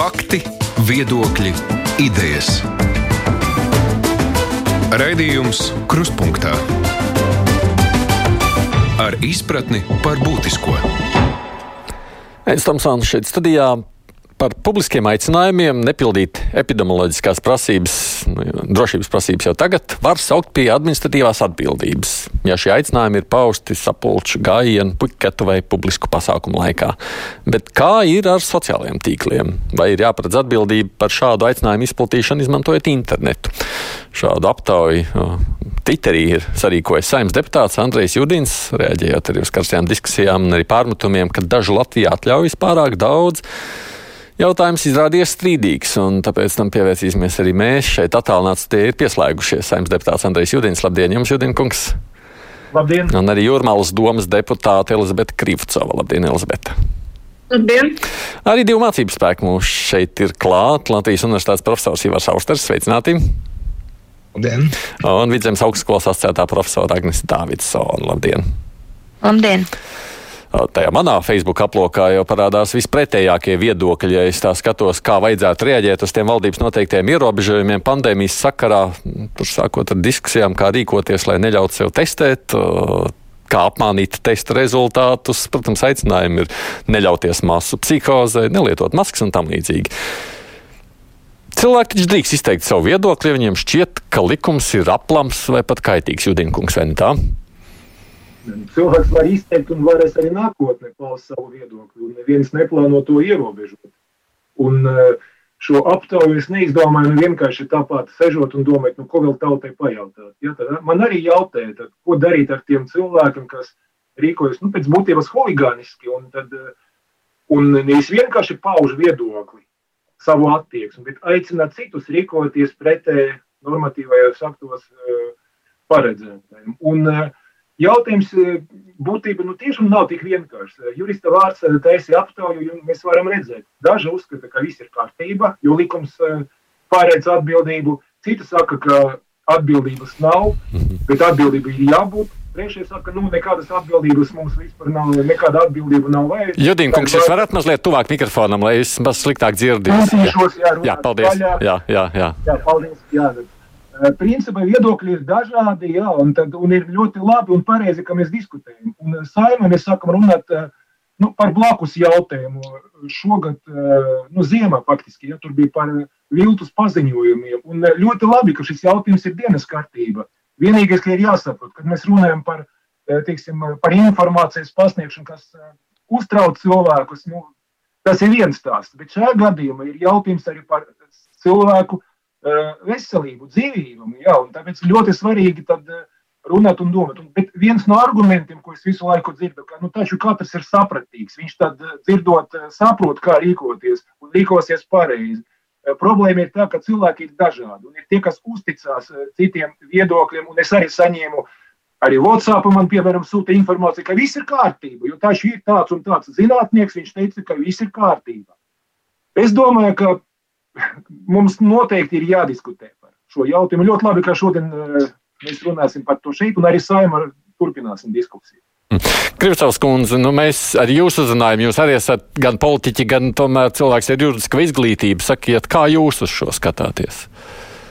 Fakti, viedokļi, idejas. Raidījums Krustpunktā ar izpratni par būtisko. Aizsmeļamies Tomsons šeit studijā par publiskiem aicinājumiem nepildīt epidemioloģiskās prasības, nu, drošības prasības jau tagad, var saukt pie administratīvās atbildības. Ja šie aicinājumi ir pausti sapulču gājienu, puiketu vai publisku pasākumu laikā. Bet kā ir ar sociālajiem tīkliem? Vai ir jāparedz atbildība par šādu aicinājumu izplatīšanu, izmantojot internetu? Šādu aptauju Twitterī ir sarīkojis saimnes deputāts Andrejs Judins, reaģējot arī uz karstajām diskusijām un arī pārmetumiem, ka daži Latvijā atļaujas pārāk daudz. Jautājums izrādījās strīdīgs, un tāpēc tam pievērsīsimies arī mēs. Šeit attālināts tie ir pieslēgušies saimnes deputāts Andrejs Judins. Labdien, jums, Judinkungs! Labdien! Un arī Jūrmālas domas deputāte Elizabete Krivcova. Labdien, Elizabete! Labdien! Arī divu mācību spēku mums šeit ir klāt. Latvijas Universitātes profesors Ivars Austers. Sveicināti! Labdien! Un Vidzemes augstskolas asociētā profesora Agnes Dāvidsona. Labdien! Labdien! Tajā manā Facebook aplokā jau parādās vispretējākie viedokļi. Ja es tā skatos, kā vajadzētu rēģēt uz tiem valdības noteiktiem ierobežojumiem pandēmijas sakarā, tur sākot ar diskusijām, kā rīkoties, lai neļautu sev testēt. Kā apmānīt testa rezultātus, protams, aicinājumi ir neļauties masu psihozē, nelietot maskas un tam līdzīgi. Cilvēki taču drīkst izteikt savu viedokli, ja viņiem šķiet, ka likums ir aplams vai pat kaitīgs, Judinkungs, vai ne tā? Cilvēks var izteikt un varēs arī nākotnē paust savu viedokli, un neviens neplāno to ierobežot. Un eh, šo aptauju es neizdomāju nu vienkārši tāpat sežot un domāt, nu, ko vēl tautai pajautāt. Ja, tad, man arī jautāja, tad, ko darīt ar tiem cilvēkiem, kas rīkojas nu, pēc būtības huligāniski, un, tad, eh, un nevis vienkārši pauž viedokli, savu attieksmi, bet aicināt citus rīkoties pretēji normatīvajos aktos paredzētajiem. Un uh, Jautājums e, būtībā nu, tiešām nav tik vienkāršs. E, jurista vārds e, taisīja aptauju, un mēs varam redzēt, daži uzskata, ka viss ir kārtībā, jo likums pārēdz atbildību. Citi saka, ka atbildības nav, bet atbildība ir jābūt. Trešie saka, nu, nekādas atbildības mums vispār nav, nekāda atbildība nav vajadzīga. Judīna kungs, jūs varat mazliet tuvāk mikrofonam, lai es maz sliktāk dzirdētu. Jā, jā, paldies. Jā, jā, jā. jā paldies. Jā, Eh, principā viedokļi ir dažādi, jā, un, tad, un ir ļoti labi un pareizi, ka mēs diskutējam. Un eh, saimē mēs sākam runāt eh, nu, par blakus jautājumu. Šogad, nu, ziemā faktiski, ja tur bija par viltus paziņojumiem. Un ļoti labi, ka šis jautājums ir dienas kārtība. Vienīgais, ka ir jāsaprot, kad mēs runājam par, teiksim, par informācijas pasniegšanu, kas uztrauc cilvēkus, nu, tas ir viens stāsts. Bet šajā gadījumā ir jautājums arī par cilvēku Eh, veselību, dzīvību. Jā, tāpēc ļoti svarīgi tad eh, runāt un domāt. Bet viens no argumentiem, ko es visu laiku dzirdu, ka nu, taču katrs ir sapratīgs. Viņš tad eh, dzirdot, saprot, kā rīkoties un rīkosies pareizi. Problēma ir tā, ka cilvēki ir dažādi. Un ir tie, kas uzticās citiem viedokļiem, es arī saņēmu arī WhatsApp, man, piemēram, sūta informācija, ka viss ir kārtībā. Jo taču ir tāds un tāds zinātnieks, viņš teica, ka viss ir kārtībā. Es domāju, ka mums noteikti ir jādiskutē par šo jautājumu. Ļoti labi, ka šodien eh, mēs runāsim par to šeit, un arī saimā turpināsim diskusiju. Krivcovs kundze, nu mēs ar jūsu uzrunājumu, jūs arī esat gan politiķi, gan tomēr cilvēks ar juridisko izglītību. Sakiet, kā jūs uz šo skatāties?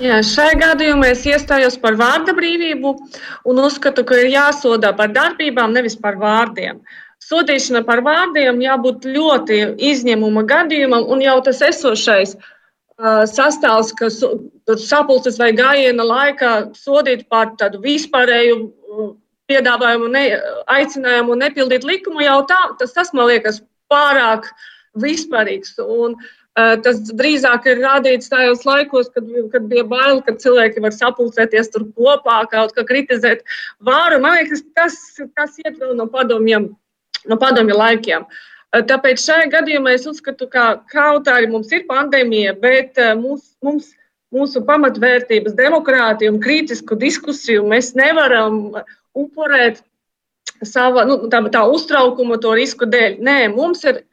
Jā, šajā gadījumā es iestājos par vārda brīvību un uzskatu, ka ir jāsodā par darbībām, nevis par vārdiem. Sodīšana par vārdiem jābūt ļoti izņēmuma gadījumam, un jau tas esošais uh, sastāvs, kas sapulces vai gājiena laikā sodīt par tādu vispārēju piedāvājumu, ne, aicinājumu nepildīt likumu, jau tā, tas, tas man liekas pārāk vispārīgs. Un, uh, tas drīzāk ir rādīts tajos laikos, kad, kad bija bail, ka cilvēki var sapulcēties tur kopā, kaut kā kritizēt vāru. Man liekas, tas, tas iet vēl no padomiem, no padomju laikiem. Uh, Tāpēc šajā gadījumā es uzskatu, ka kaut arī mums ir pandēmija, bet mums, mums, mūsu pamatvērtības, demokrātiju un kritisku diskusiju mēs nevaram upurēt sava, nu, tā, tā uztraukuma, to risku dēļ. Nē, mums ir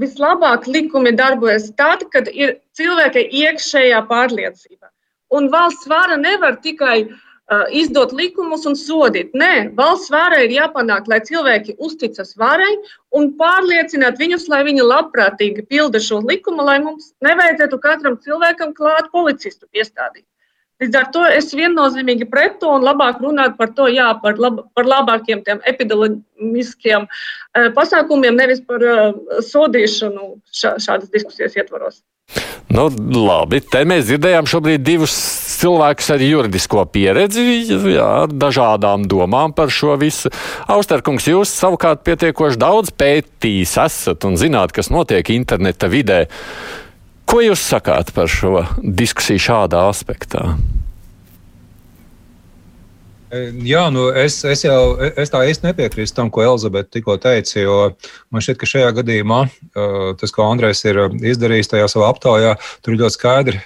vislabāk likumi darbojas tad, kad ir cilvēka iekšējā pārliecība. Un valsts vara nevar tikai izdot likumus un sodīt. Nē, valsts varai ir jāpanāk, lai cilvēki uzticas varai un pārliecināt viņus, lai viņi labprātīgi pilda šo likumu, lai mums nevajadzētu katram cilvēkam klāt policistu iestādīt. Līdz ar to es viennozīmīgi pret to un labāk runāt par to, jā, par, lab, par labākiem epidemioloģiskiem pasākumiem, nevis par uh, sodīšanu šā, šādas diskusijas ietvaros. Nu, labi, te mēs dzirdējām šobrīd divus cilvēkus ar juridisko pieredzi, jā, ar dažādām domām par šo visu. Austerkungs, jūs savukārt pietiekoši daudz pētījis esat un zināt, kas notiek interneta vidē. Ko jūs sakāt par šo diskusiju šādā aspektā? Jā, nu es, es jau es tā īsti nepiekrītu tam, ko Elizabete tikko teica. Man šķiet, ka šajā gadījumā tas, ko Andrēs ir izdarījis tajā savā aptaujā, tur ir ļoti skaidri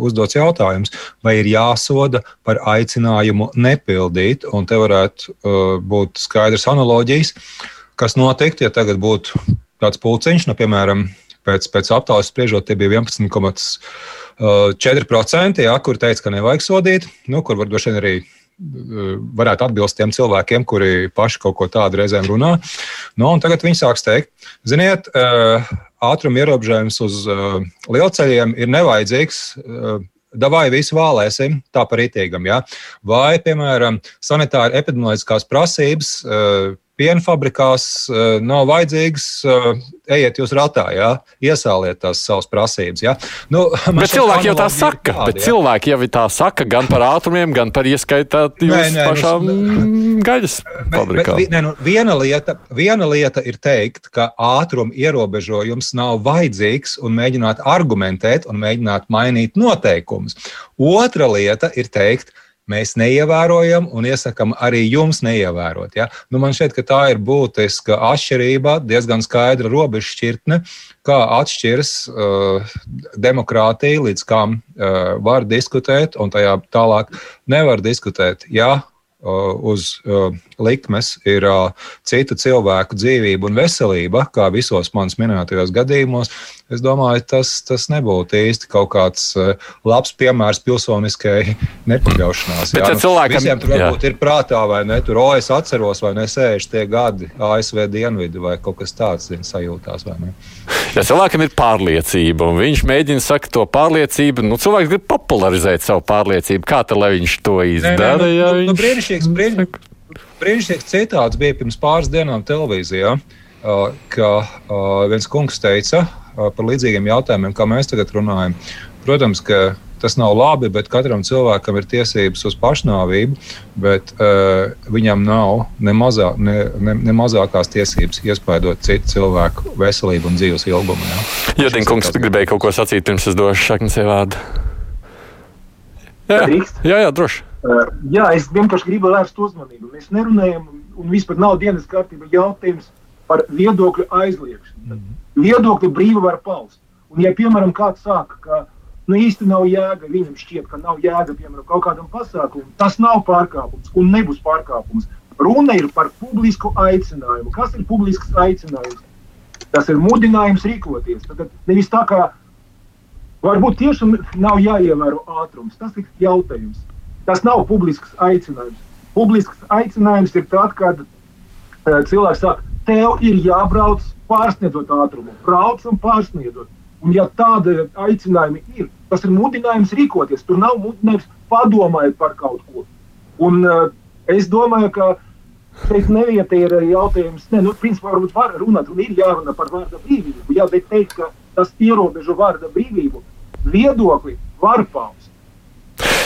uzdots jautājums, vai ir jāsoda par aicinājumu nepildīt. Te varētu būt skaidrs analoģijas, kas notiktu, ja tagad būtu tāds pulciņš, nu, piemēram, pēc, pēc aptaujas spriežot, tie bija 11,4%, ja, kur teica, ka nevajag sodīt, nu, kur varbūt arī varētu atbilst tiem cilvēkiem, kuri paši kaut ko tādu reizēm runā. Nu, tagad viņi sāks teikt, ziniet, ātruma ierobežojums uz lielceļiem ir nevajadzīgs. Davai visu vālēsim, tā par itīgam. Ja? Vai, piemēram, sanitāra epidemioloģiskās prasības pienfabrikās uh, nav vajadzīgs, uh, ejiet jūs ratā, jā, iesāliet tās savas prasības. Jā. Nu, bet cilvēki jau tā saka, tādi, bet jā. cilvēki jau tā saka gan par ātrumiem, gan par ieskaitāt jūs nē, nē, pašām nu, gaļas fabrikām. Bet, bet, nē, nu, viena, lieta, viena lieta ir teikt, ka ātruma ierobežojums nav vajadzīgs un mēģināt argumentēt un mēģināt mainīt noteikumus. Otra lieta ir teikt, ka mēs neievērojam un iesakām arī jums neievērot. Ja? Nu, man šķiet, ka tā ir būtiska atšķirība, diezgan skaidra robežšķirtne, kā atšķiras uh, demokrātija, līdz kam uh, var diskutēt, un tajā tālāk nevar diskutēt. Ja Uh, uz uh, likmes ir uh, citu cilvēku dzīvība un veselība, kā visos manis minētajos gadījumos, es domāju, tas, tas nebūtu īsti kaut kāds labs piemērs pilsoniskai nepakļaušanās. Jā, nu, cilvēkam, visiem tur varbūt jā. ir prātā, vai ne? Tur, o, es atceros, vai ne, sēž tie gadi ASV dienvidi vai kaut kas tāds, zin, sajūtās, vai ne? Ja cilvēkam ir pārliecība, un viņš mēģina sakt to pārliecību, nu, cilvēks grib popularizēt savu pārliecību. Kā tad, lai viņš to izdara? Nē, nē, nu, ja nu, nu, brīnišķīgs, brīnišķīgs, citāts bija pirms pāris dienām televīzijā, ka viens kungs teica par līdzīgiem jautājumiem, kā mēs tagad runājam. Protams, ka tas nav labi, bet katram cilvēkam ir tiesības uz pašnāvību, bet uh, viņam nav ne, mazā, ne, ne, ne mazākās tiesības iespaidot citu cilvēku veselību un dzīves ilgumu. Jā, Jotin, kungs, tu gribēji kaut ko sacīt, pirms es došu šaknis ievādu. Jā, jā, jā, droši. Uh, jā, es vienkārši gribu vērst uzmanību. Mēs nerunājam, un vispār nav dienas kārtībā jautājums par viedokļu aizliegšanu. Mm -hmm. Viedokļu brīvi var paust. Un, ja, piemēram, kāds saka, ka nu, īsti nav jēga. Viņam šķiet, ka nav jēga piemēram kaut kādam pasākumam. Tas nav pārkāpums un nebūs pārkāpums. Runa ir par publisku aicinājumu. Kas ir publisks aicinājums? Tas ir mudinājums rīkoties. Tad nevis tā kā varbūt tiešām nav jāievēro ātrums. Tas ir jautājums. Tas nav publisks aicinājums. Publisks aicinājums ir tad, kad cilvēks saka, tev ir jābrauc pārsniedzot ātrumu. Brauc un pārsniedzot. Un, ja tāda aicinājuma ir, tas ir mudinājums rīkoties. Tur nav mudinājums padomāt par kaut ko. Un, uh, es domāju, ka šeit nevieta ir jautājums, ne, nu, principā varbūt var runāt un ir jārunā par vārda brīvību. Jā, bet teikt, ka tas ierobežo vārda brīvību, viedokli var paust.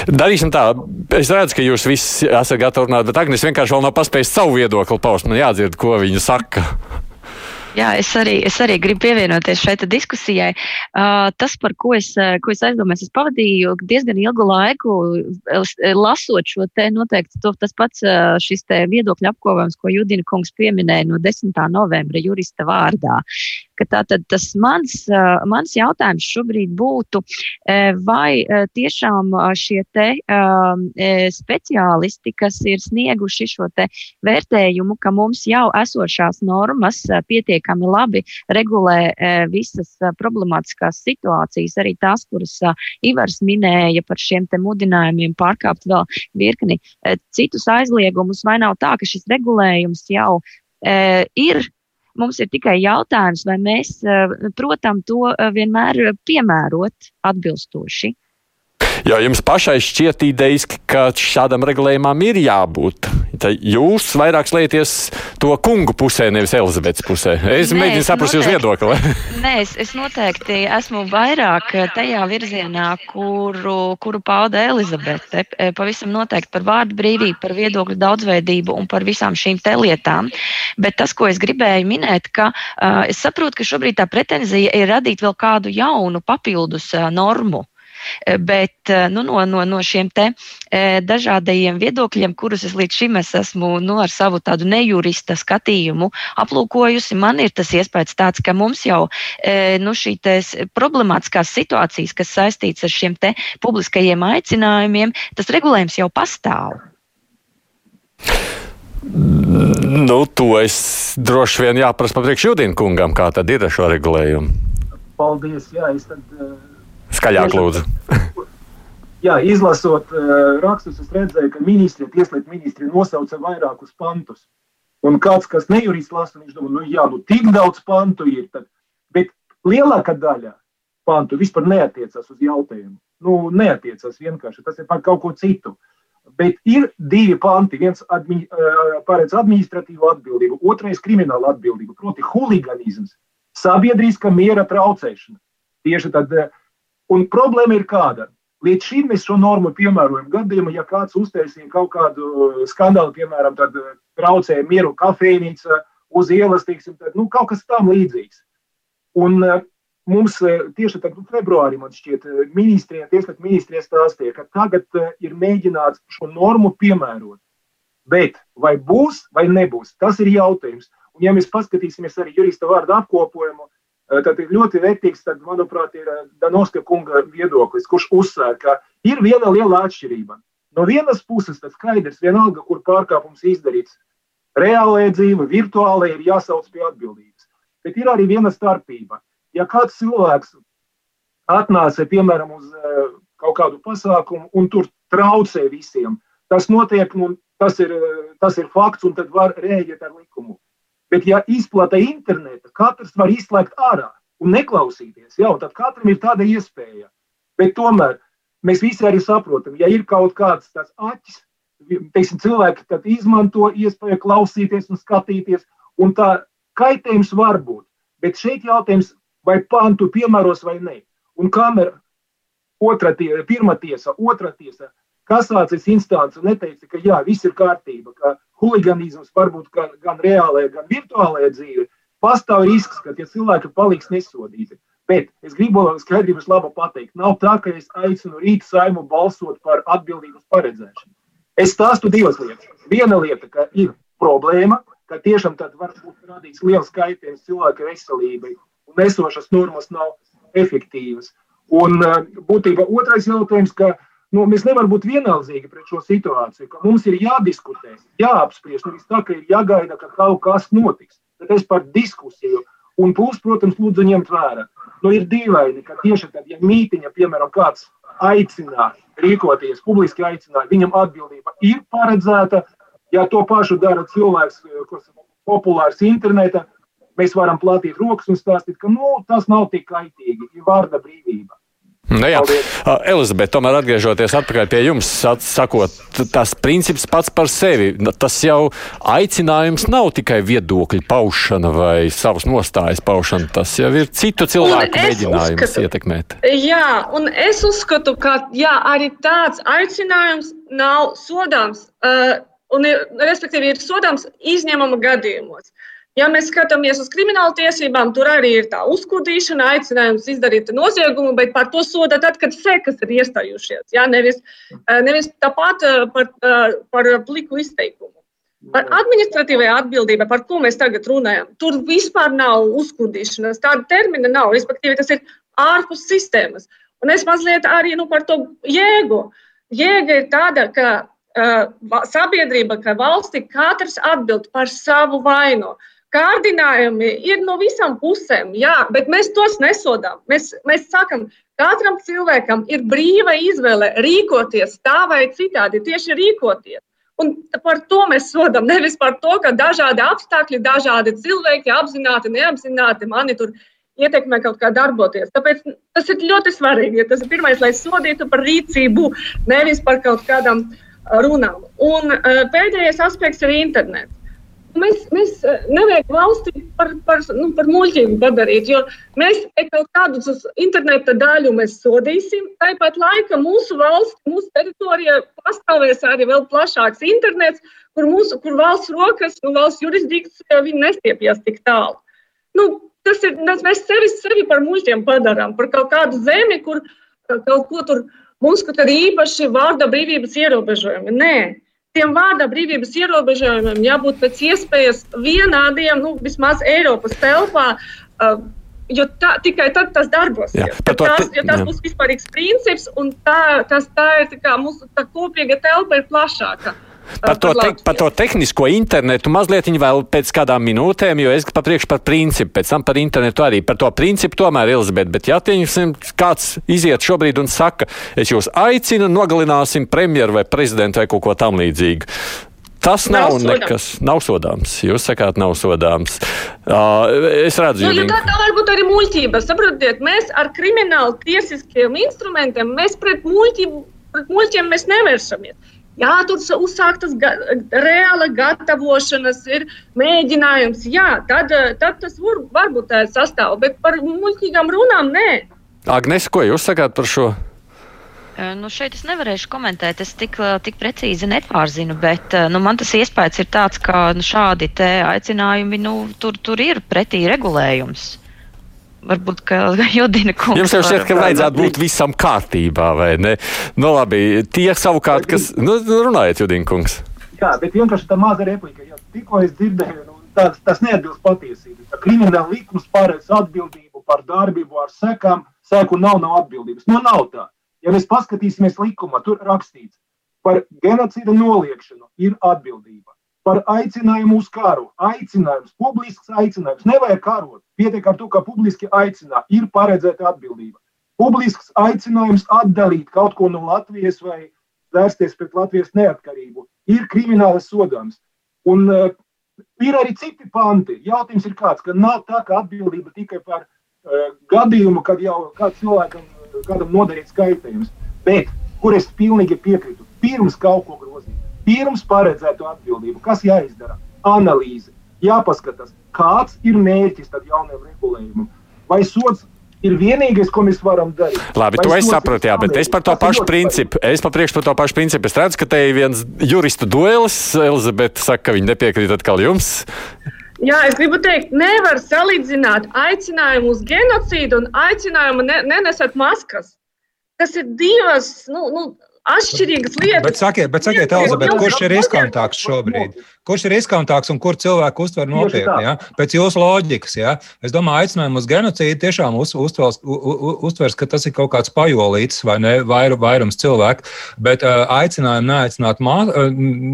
Darīsim tā. Es redzu, ka jūs visi esat gatavi runāt, bet Agnēs vienkārši vēl nav paspējis savu viedokli paust. Man jādzird, ko viņa saka. Jā, es arī, es arī gribu pievienoties šai diskusijai. Uh, tas, par ko es, ko es aizdomājos, es pavadīju diezgan ilgu laiku lasot šo te noteikti to, tas pats šis te viedokļu apkopojums, ko Judina kungs pieminēja no 10. novembra jurista vārdā ka tātad tas mans, mans jautājums šobrīd būtu, vai tiešām šie te speciālisti, kas ir snieguši šo te vērtējumu, ka mums jau esošās normas pietiekami labi regulē visas problemātiskās situācijas, arī tās, kuras Ivars minēja par šiem te mudinājumiem pārkāpt vēl virkni citus aizliegumus, vai nav tā, ka šis regulējums jau ir. Mums ir tikai jautājums, vai mēs, e, protams, to e, vienmēr piemērot atbilstoši. Jā, jums pašai šķiet idejiski, ka šādam regulējumam ir jābūt. Tad jūs vairāk slēpjaties to kungu pusē, nevis Elizabetes pusē. Es Nē, mēģinu saprast jūsu viedokli. Nē, es, es noteikti esmu vairāk tajā virzienā, kuru, kuru pauda Elizabete. E, pavisam noteikti par vārdu brīvību, par viedokļu daudzveidību un par visām šīm te lietām. Bet tas, ko es gribēju minēt, ka uh, es saprotu, ka šobrīd tā pretenzija ir radīt vēl kādu jaunu papildus uh, normu. Eh, bet eh, nu, no, no, no šiem te eh, dažādajiem viedokļiem, kurus es līdz šim es esmu nu, ar savu tādu nejurista skatījumu aplūkojusi, man ir tas iespējas tāds, ka mums jau nu, šī problemātiskās situācijas, kas saistīts ar šiem te publiskajiem aicinājumiem, tas regulējums jau pastāv. Nu, to es droši vien jāprasa papriekš Judīna kungam, kā tad ir ar šo regulējumu. Paldies, jā, es tad Skaļāk, lūdzu. Jā, izlasot uh, rakstus, es redzēju, ka ministri, tieslietu ministri nosauca vairākus pantus. Un kāds, kas nejurists lasa, viņš domā, nu jā, nu tik daudz pantu ir. Tad, bet lielākā daļa pantu vispār neatiecas uz jautājumu. Nu, neatiecas vienkārši, tas ir par kaut ko citu. Bet ir divi panti. Viens admi, uh, paredz administratīvu atbildību, otrais kriminālu atbildību, proti, huligānisms, sabiedriska miera traucēšana. Tieši tad uh, Un problēma ir kāda. Līdz šim mēs šo normu piemērojam gadījumā, ja kāds uztaisīja kaut kādu skandālu, piemēram, tad eh, traucēja mieru kafejnīca uz ielas, tiksim, tad, nu, kaut kas tam līdzīgs. Un eh, mums tieši tagad, februārī, man šķiet, ministrija, tieslietu ministrija stāstīja, ka tagad ir mēģināts šo normu piemērot. Bet vai būs vai nebūs, tas ir jautājums. Un, ja mēs paskatīsimies arī jurista vārdu apkopojumu, Tad ir ļoti vērtīgs, tad, manuprāt, ir Danovska kunga viedoklis, kurš uzsver, ka ir viena liela atšķirība. No vienas puses, tas skaidrs, vienalga, kur pārkāpums izdarīts, reālajā dzīve, virtuālajā ir jāsauc pie atbildības. Bet ir arī viena starpība. Ja kāds cilvēks atnāca, piemēram, uz kaut kādu pasākumu un tur traucē visiem, tas notiek, un tas ir, tas ir fakts, un tad var rēģēt ar likumu. Bet, ja izplata interneta, katrs var izslēgt ārā un neklausīties. Jau tad katram ir tāda iespēja. Bet tomēr mēs visi arī saprotam, ja ir kaut kāds tāds acis, teiksim, cilvēki izmanto iespēju klausīties un skatīties, un tā kaitējums var būt. Bet šeit jautājums, vai pantu piemēros vai nē. Un kamēr otra tiesa, pirmā tiesa, otra tiesa, kasācijas instance neteica, ka jā, viss ir kārtība, ka huligānisms var būt gan, gan reālajā, gan virtuālajā dzīvē, pastāv risks, ka tie cilvēki paliks nesodīti. Bet es gribu skaidrības labu pateikt, nav tā, ka es aicinu rīt saimu balsot par atbildības paredzēšanu. Es stāstu divas lietas. Viena lieta, ka ir problēma, ka tiešām tad var būt radīts liels kaitējums cilvēka veselībai, un esošas normas nav efektīvas. Un būtībā otrais jautājums, ka nu, mēs nevaram būt vienaldzīgi pret šo situāciju, mums ir jādiskutē, jāapspriež, nevis tā, ka ir jāgaida, ka kaut kas notiks. Tad es par diskusiju. Un plus, protams, lūdzu ņemt vērā. Nu, ir dīvaini, ka tieši tad, ja mītiņa, piemēram, kāds aicina rīkoties, publiski aicina, viņam atbildība ir paredzēta. Ja to pašu dara cilvēks, kas ir populārs internetā, mēs varam platīt rokas un stāstīt, ka nu, tas nav tik kaitīgi, ir vārda brīvība. Nu, jā, Elizabete, tomēr atgriežoties pie jums, sakot, tas princips pats par sevi, tas jau aicinājums nav tikai viedokļu paušana vai savas nostājas paušana, tas jau ir citu cilvēku mēģinājums uzskatu, ietekmēt. Jā, un es uzskatu, ka jā, arī tāds aicinājums nav sodāms, uh, un ir, respektīvi ir sodāms izņēmuma gadījumos. Ja mēs skatāmies uz kriminālu tiesībām, tur arī ir tā uzkudīšana, aicinājums izdarīt noziegumu, bet par to soda tad, kad sekas ir iestājušies. Ja? Nevis, eh, nevis tāpat eh, par, eh, par pliku izteikumu. Par administratīvajā atbildībā, par ko mēs tagad runājam, tur vispār nav uzkudīšanas. Tāda termina nav. Respektīvi, tas ir ārpus sistēmas. Un es mazliet arī nu, par to jēgu. Jēga ir tāda, ka uh, sabiedrība, ka valsti katrs atbild par savu vainu. Kārdinājumi ir no visām pusēm, jā, bet mēs tos nesodām. Mēs, mēs sakām, katram cilvēkam ir brīva izvēle rīkoties tā vai citādi, tieši rīkoties. Un par to mēs sodam. Nevis par to, ka dažādi apstākļi, dažādi cilvēki apzināti, neapzināti mani tur ietekmē kaut kā darboties. Tāpēc tas ir ļoti svarīgi. Tas ir pirmais, lai sodītu par rīcību, nevis par kaut kādām runām. Un pēdējais aspekts ir internets. Mēs, mēs nevajag valsti par, par, nu, par muļķību padarīt, jo mēs kaut kādus interneta daļu mēs sodīsim. Tāpat laikā mūsu valsts, mūsu teritorijā pastāvēs arī vēl plašāks internets, kur, mūsu, kur valsts rokas, nu, valsts jurisdikcija nestiepjas tik tālu. Nu, tas ir, mēs sevi, sevi par muļķiem padarām, par kaut kādu zemi, kur kaut ko tur mums kaut kādi īpaši vārda brīvības ierobežojumi. Nē tiem vārda brīvības ierobežojumiem jābūt pēc iespējas vienādiem, nu, vismaz Eiropas telpā. Uh, Jo tā, tikai tad tas darbosies. To, tas, jo tas būs vispārīgs princips, un tā, tas, tā ir tā mūsu tā kopīga telpa ir plašāka. Par to, te, par to tehnisko internetu mazliet vēl pēc kādām minūtēm, jo es papriekšu par principu, pēc tam par internetu arī. Par to principu tomēr, Elizabete, bet ja teiksim, kāds iziet šobrīd un saka, es jūs aicinu, nogalināsim premjeru vai prezidentu vai kaut ko tam līdzīgu. Tas nav, nav nekas, nav sodāms. Jūs sakāt, nav sodāms. Uh, es redzu, nu, ka tā var būt arī muļķība. Saprotiet, mēs ar kriminālu tiesiskiem instrumentiem, mēs pret muļķību, pret muļķiem nevēršamies. Jā, tur uzsāktas ga reāla gatavošanas, ir mēģinājums. Jā, tad, tad tas var, varbūt tā sastāv, bet par muļķīgām runām nē. Agnes, ko jūs sakāt par šo? Nu, šeit es nevarēšu komentēt, es tik, tik precīzi nepārzinu, bet nu, man tas iespējas ir tāds, ka nu, šādi aicinājumi nu, tur, tur ir pretī regulējums varbūt Judina kungs. Jums jau šķiet, ka vajadzētu būt visam kārtībā, vai ne? Nu, labi, tie savukārt, kas. Nu, runājiet, Judina kungs. Jā, bet vienkārši tā maza replika. Ja tikko es dzirdēju, nu, tas, tas neatbilst patiesībai. Krimināla likums paredz atbildību par darbību ar sekām, seku nav, nav atbildības. Nu, nav tā. Ja mēs paskatīsimies likumā, tur rakstīts par genocīda noliekšanu ir atbildība par aicinājumu uz karu. Aicinājums, publisks aicinājums. Nevajag karot. Pietiek ar to, ka publiski aicinā, ir paredzēta atbildība. Publisks aicinājums atdalīt kaut ko no Latvijas vai vērsties pret Latvijas neatkarību ir krimināli sodāms. Un uh, ir arī citi panti. Jautājums ir kāds, ka nav tā, ka atbildība tikai par uh, gadījumu, kad jau kāds cilvēkam, kādam nodarīts kaitējums. Bet, kur es pilnīgi piekrītu, pirms kaut ko grozīt pirms paredzēto atbildību. Kas jāizdara? Analīze. Jāpaskatās, kāds ir mērķis tam jaunajam regulējumam. Vai sots ir vienīgais, ko mēs varam darīt. Labi, Vai to es sapratu, jā, bet es par to pašu principu. Es papriekšu par to pašu principu. Es redzu, ka te ir viens juristu duelis. Elizabete saka, ka viņi nepiekrīt atkal jums. Jā, es gribu teikt, nevar salīdzināt aicinājumu uz genocīdu un aicinājumu ne, nenesat maskas. Tas ir divas, nu, nu atšķirīgas lietas. Bet sakiet, bet sakiet Elizabete, kurš ir riskantāks šobrīd? Kurš ir riskantāks un kur cilvēku uztver nopietni? Ja? Pēc jūsu loģikas, ja? es domāju, aicinājumu uz genocīdu tiešām uz, uztvers, uztvers, ka tas ir kaut kāds pajolīts vai ne, vair, vairums cilvēku, bet uh, aicinājumu neaicināt, mā,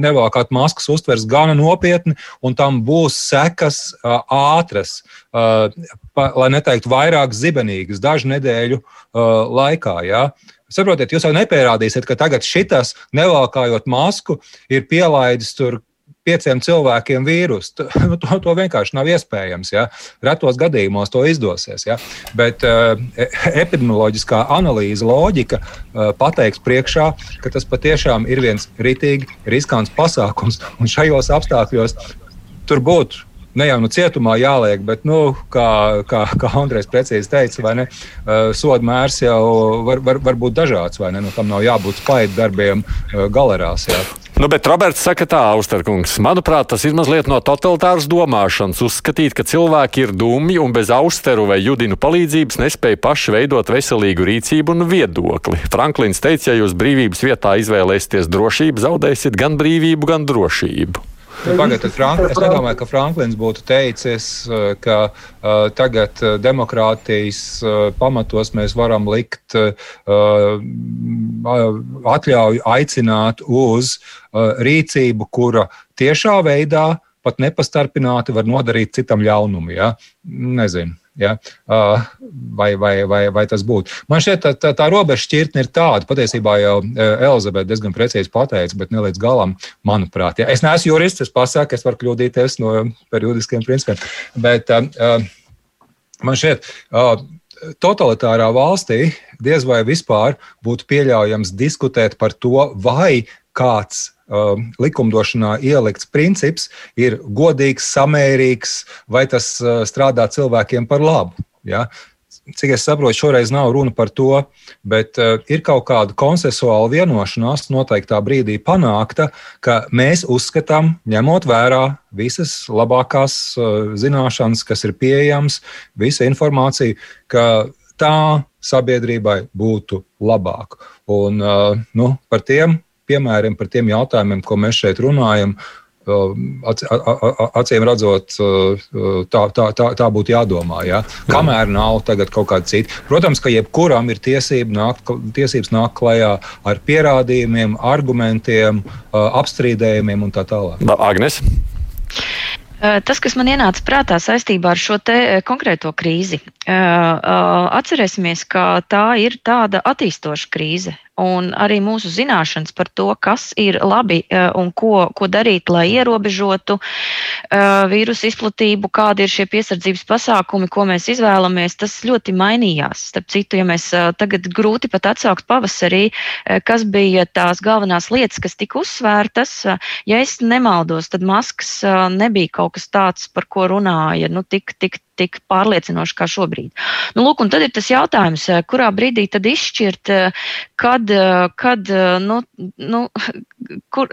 nevalkāt maskas uztvers gana nopietni un tam būs sekas uh, ātras, uh, pa, lai neteiktu vairāk zibenīgas, dažu nedēļu uh, laikā. Ja? Saprotiet, jūs jau nepierādīsiet, ka tagad šitas, nevalkājot masku, ir pielaidis tur pieciem cilvēkiem vīrusu. To, to, to vienkārši nav iespējams. Ja? Retos gadījumos to izdosies. Ja? Bet uh, epidemioloģiskā analīze, loģika uh, pateiks priekšā, ka tas patiešām ir viens ritīgi riskants pasākums. Un šajos apstākļos tur būtu ne jau nu cietumā jāliek, bet, nu, kā, kā, kā Andrēs precīzi teica, vai ne, uh, soda mērs jau var, var, var būt dažāds, vai ne, nu, tam nav jābūt spaidu darbiem uh, galerās. Jā. Nu, bet Roberts saka tā, Austerkungs, manuprāt, tas ir mazliet no totalitāras domāšanas. Uzskatīt, ka cilvēki ir dumi un bez austeru vai judinu palīdzības nespēja paši veidot veselīgu rīcību un viedokli. Franklins teica, ja jūs brīvības vietā izvēlēsieties drošību, zaudēsiet gan brīvību, gan drošību. Pagaidiet, Frank, es nedomāju, ka Franklins būtu teicis, ka uh, tagad demokrātijas uh, pamatos mēs varam likt uh, atļauju aicināt uz uh, rīcību, kura tiešā veidā pat nepastarpināti var nodarīt citam ļaunumu. Ja? Nezinu. Ja? Vai, vai, vai, vai tas būtu? Man šķiet, tā, tā, tā robeža šķirtne ir tāda. Patiesībā jau Elizabete diezgan precīzi pateica, bet ne līdz galam, manuprāt. Ja? Es neesmu jurists, es pasaku, es varu kļūdīties no periodiskiem principiem. Bet man šķiet, totalitārā valstī diez vai vispār būtu pieļaujams diskutēt par to, vai kāds likumdošanā ielikts princips ir godīgs, samērīgs, vai tas uh, strādā cilvēkiem par labu. Ja? Cik es saprotu, šoreiz nav runa par to, bet uh, ir kaut kāda konsensuāla vienošanās noteiktā brīdī panākta, ka mēs uzskatām, ņemot vērā visas labākās uh, zināšanas, kas ir pieejamas, visa informācija, ka tā sabiedrībai būtu labāk. Un nu, par tiem piemēriem, par tiem jautājumiem, ko mēs šeit runājam. Acīm redzot, tā, tā, tā, tā būtu jādomā. Ja? Kamēr nav kaut kāda cita. Protams, ka jebkuram ir tiesība nākt, tiesības nākt klajā ar pierādījumiem, argumentiem, apstrīdējumiem un tā tālāk. Agnes? Tas, kas man ienāca prātā saistībā ar šo konkrēto krīzi, atcerēsimies, ka tā ir tāda attīstoša krīze un arī mūsu zināšanas par to, kas ir labi e, un ko, ko darīt, lai ierobežotu uh, vīrusu izplatību, kādi ir šie piesardzības pasākumi, ko mēs izvēlamies, tas ļoti mainījās. Starp citu, ja mēs uh, tagad grūti pat atsaukt pavasarī, kas bija tās galvenās lietas, kas tika uzsvērtas, ja es nemaldos, tad maskas nebija kaut kas tāds, par ko runāja nu, tik, tik tik pārliecinoši kā šobrīd. Nu, lūk, un tad ir tas jautājums, eh, kurā brīdī tad izšķirt, eh, kad, eh, kad nu, nu, kur,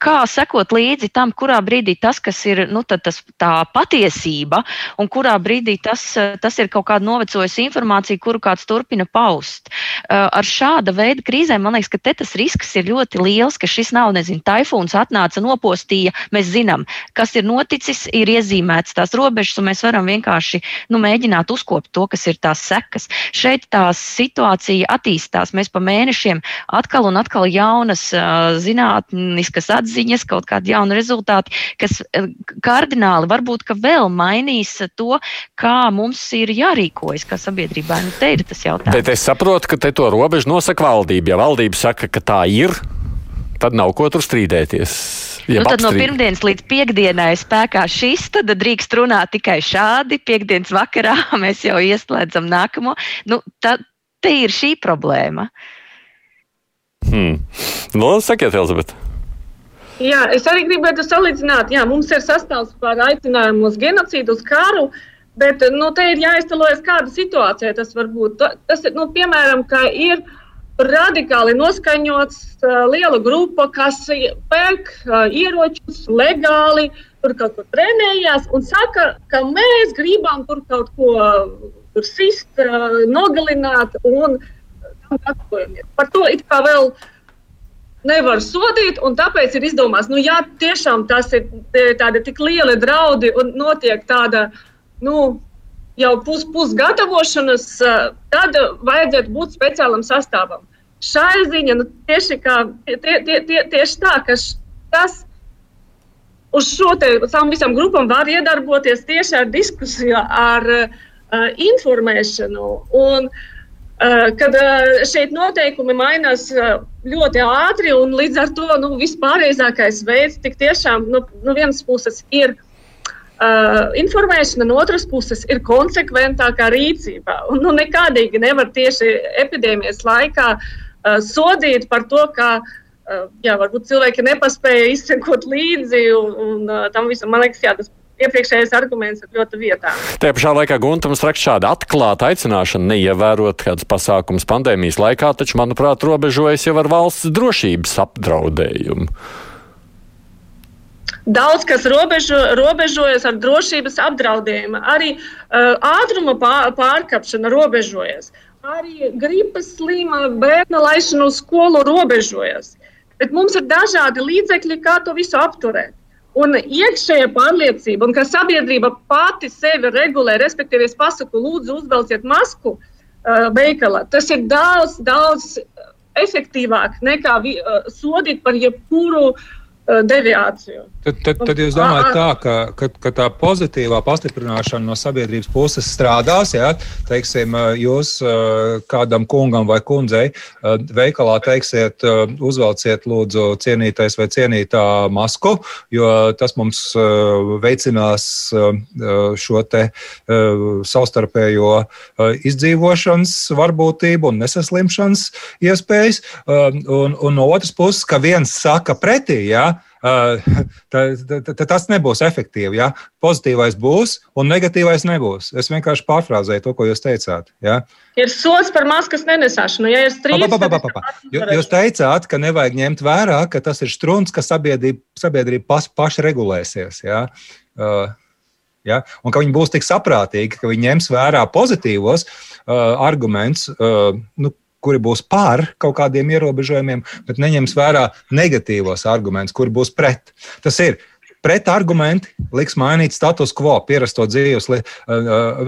kā sekot līdzi tam, kurā brīdī tas, kas ir nu, tas, tā patiesība, un kurā brīdī tas, tas ir kaut kāda novecojusi informācija, kuru kāds turpina paust. Uh, ar šāda veida krīzēm man liekas, ka tas risks ir ļoti liels, ka šis nav, nezinu, taifūns atnāca, nopostīja. Mēs zinām, kas ir noticis, ir iezīmēts tās robežas, un mēs varam vienkārši nu, mēģināt uzkopt to, kas ir tās sekas. Šeit tā situācija attīstās. Mēs pa mēnešiem atkal un atkal jaunas uh, zinātniskas atzīmes atziņas, kaut kādi jauni rezultāti, kas eh, kardināli varbūt vēl mainīs to, kā mums ir jārīkojas kā sabiedrībā. Nu, te ir tas jautājums. Bet es saprotu, ka te to robežu nosaka valdība. Ja valdība saka, ka tā ir, tad nav ko tur strīdēties. Nu, tad no pirmdienas līdz piekdienai spēkā šis, tad drīkst runāt tikai šādi. Piektdienas vakarā mēs jau ieslēdzam nākamo. Nu, tā, te ir šī problēma. Hmm. Nu, sakiet, Elizabete. Jā, es arī gribētu salīdzināt, jā, mums ir sastāvs par aicinājumu uz genocīdu, uz karu, bet nu, te ir jāiztēlojas, kāda situācija tas var būt. Tas ir, nu, piemēram, ka ir radikāli noskaņots uh, liela grupa, kas pērk uh, ieročus legāli, tur kaut kur trenējās un saka, ka mēs gribam tur kaut ko tur sist, uh, nogalināt un gatavojamies. Par to it kā vēl uh, nevar sodīt, un tāpēc ir izdomāts, nu, ja tiešām tas ir tādi tik lieli draudi un notiek tāda, nu, jau pus, pusgatavošanas, tad vajadzētu būt speciālam sastāvam. Šai ziņā nu, tieši, kā, tie, tie, tie, tieši tā, ka tas uz šo te savam visam grupam var iedarboties tieši ar diskusiju, ar uh, informēšanu. Un, uh, kad eh, šeit noteikumi mainās eh, ļoti ātri, un līdz ar to nu, vispārējais veids tik tiešām no nu, nu vienas puses ir uh, informēšana, no otras puses ir konsekventākā rīcība. Un, nu, nekādīgi nevar tieši epidēmijas laikā uh, sodīt par to, ka uh, jā, varbūt cilvēki nepaspēja izsekot līdzi un, un tam visam. Man liekas, jā, tas iepriekšējais arguments ir ļoti vietā. Tajā pašā laikā Guntams raksta šādu atklātu aicināšanu neievērot kādus pasākumus pandēmijas laikā, taču, manuprāt, robežojas jau ar valsts drošības apdraudējumu. Daudz kas robežo, robežojas ar drošības apdraudējumu. Arī uh, ātruma pār, pārkāpšana robežojas. Arī gripas slima bērna laišana uz skolu robežojas. Bet mums ir dažādi līdzekļi, kā to visu apturēt. Un iekšējā pārliecība, un ka sabiedrība pati sevi regulē, respektīvi, es pasaku, lūdzu, uzvelciet masku uh, veikalā. Tas ir daudz, daudz efektīvāk nekā uh, sodīt par jebkuru Uh, deviāciju. Tad, tad, tad jūs domājat, tā, ka, ka, ka tā pozitīvā pastiprināšana no sabiedrības puses strādās. Ja? Teiksim, uh, jūs uh, kādam kungam vai kundzei veikalā teiksiet, uzvelciet, lūdzu, cienītais vai cienītā masku, jo tas mums veicinās šo te savstarpējo izdzīvošanas varbūtību un nesaslimšanas iespējas. Un, un no otras puses, ka viens saka pretī, ja? tad tas nebūs efektīvi. Ja? Pozitīvais būs, un negatīvais nebūs. Es vienkārši pārfrāzēju to, ko jūs teicāt. Ja? Ir sots par maskas nenesāšanu. Ja ir strīds, pa, pa, pa, pa, pa. Jūs teicāt, ka nevajag ņemt vērā, ka tas ir strūns, ka sabiedrība, sabiedrība pas, paši regulēsies. Ja? Uh, Ja? Un ka viņi būs tik saprātīgi, ka viņi ņems vērā pozitīvos uh, argumentus, uh, nu, kuri būs pār kaut kādiem ierobežojumiem, bet neņems vērā negatīvos argumentus, kuri būs pret. Tas ir pretargumenti, liks mainīt status quo, pierasto dzīves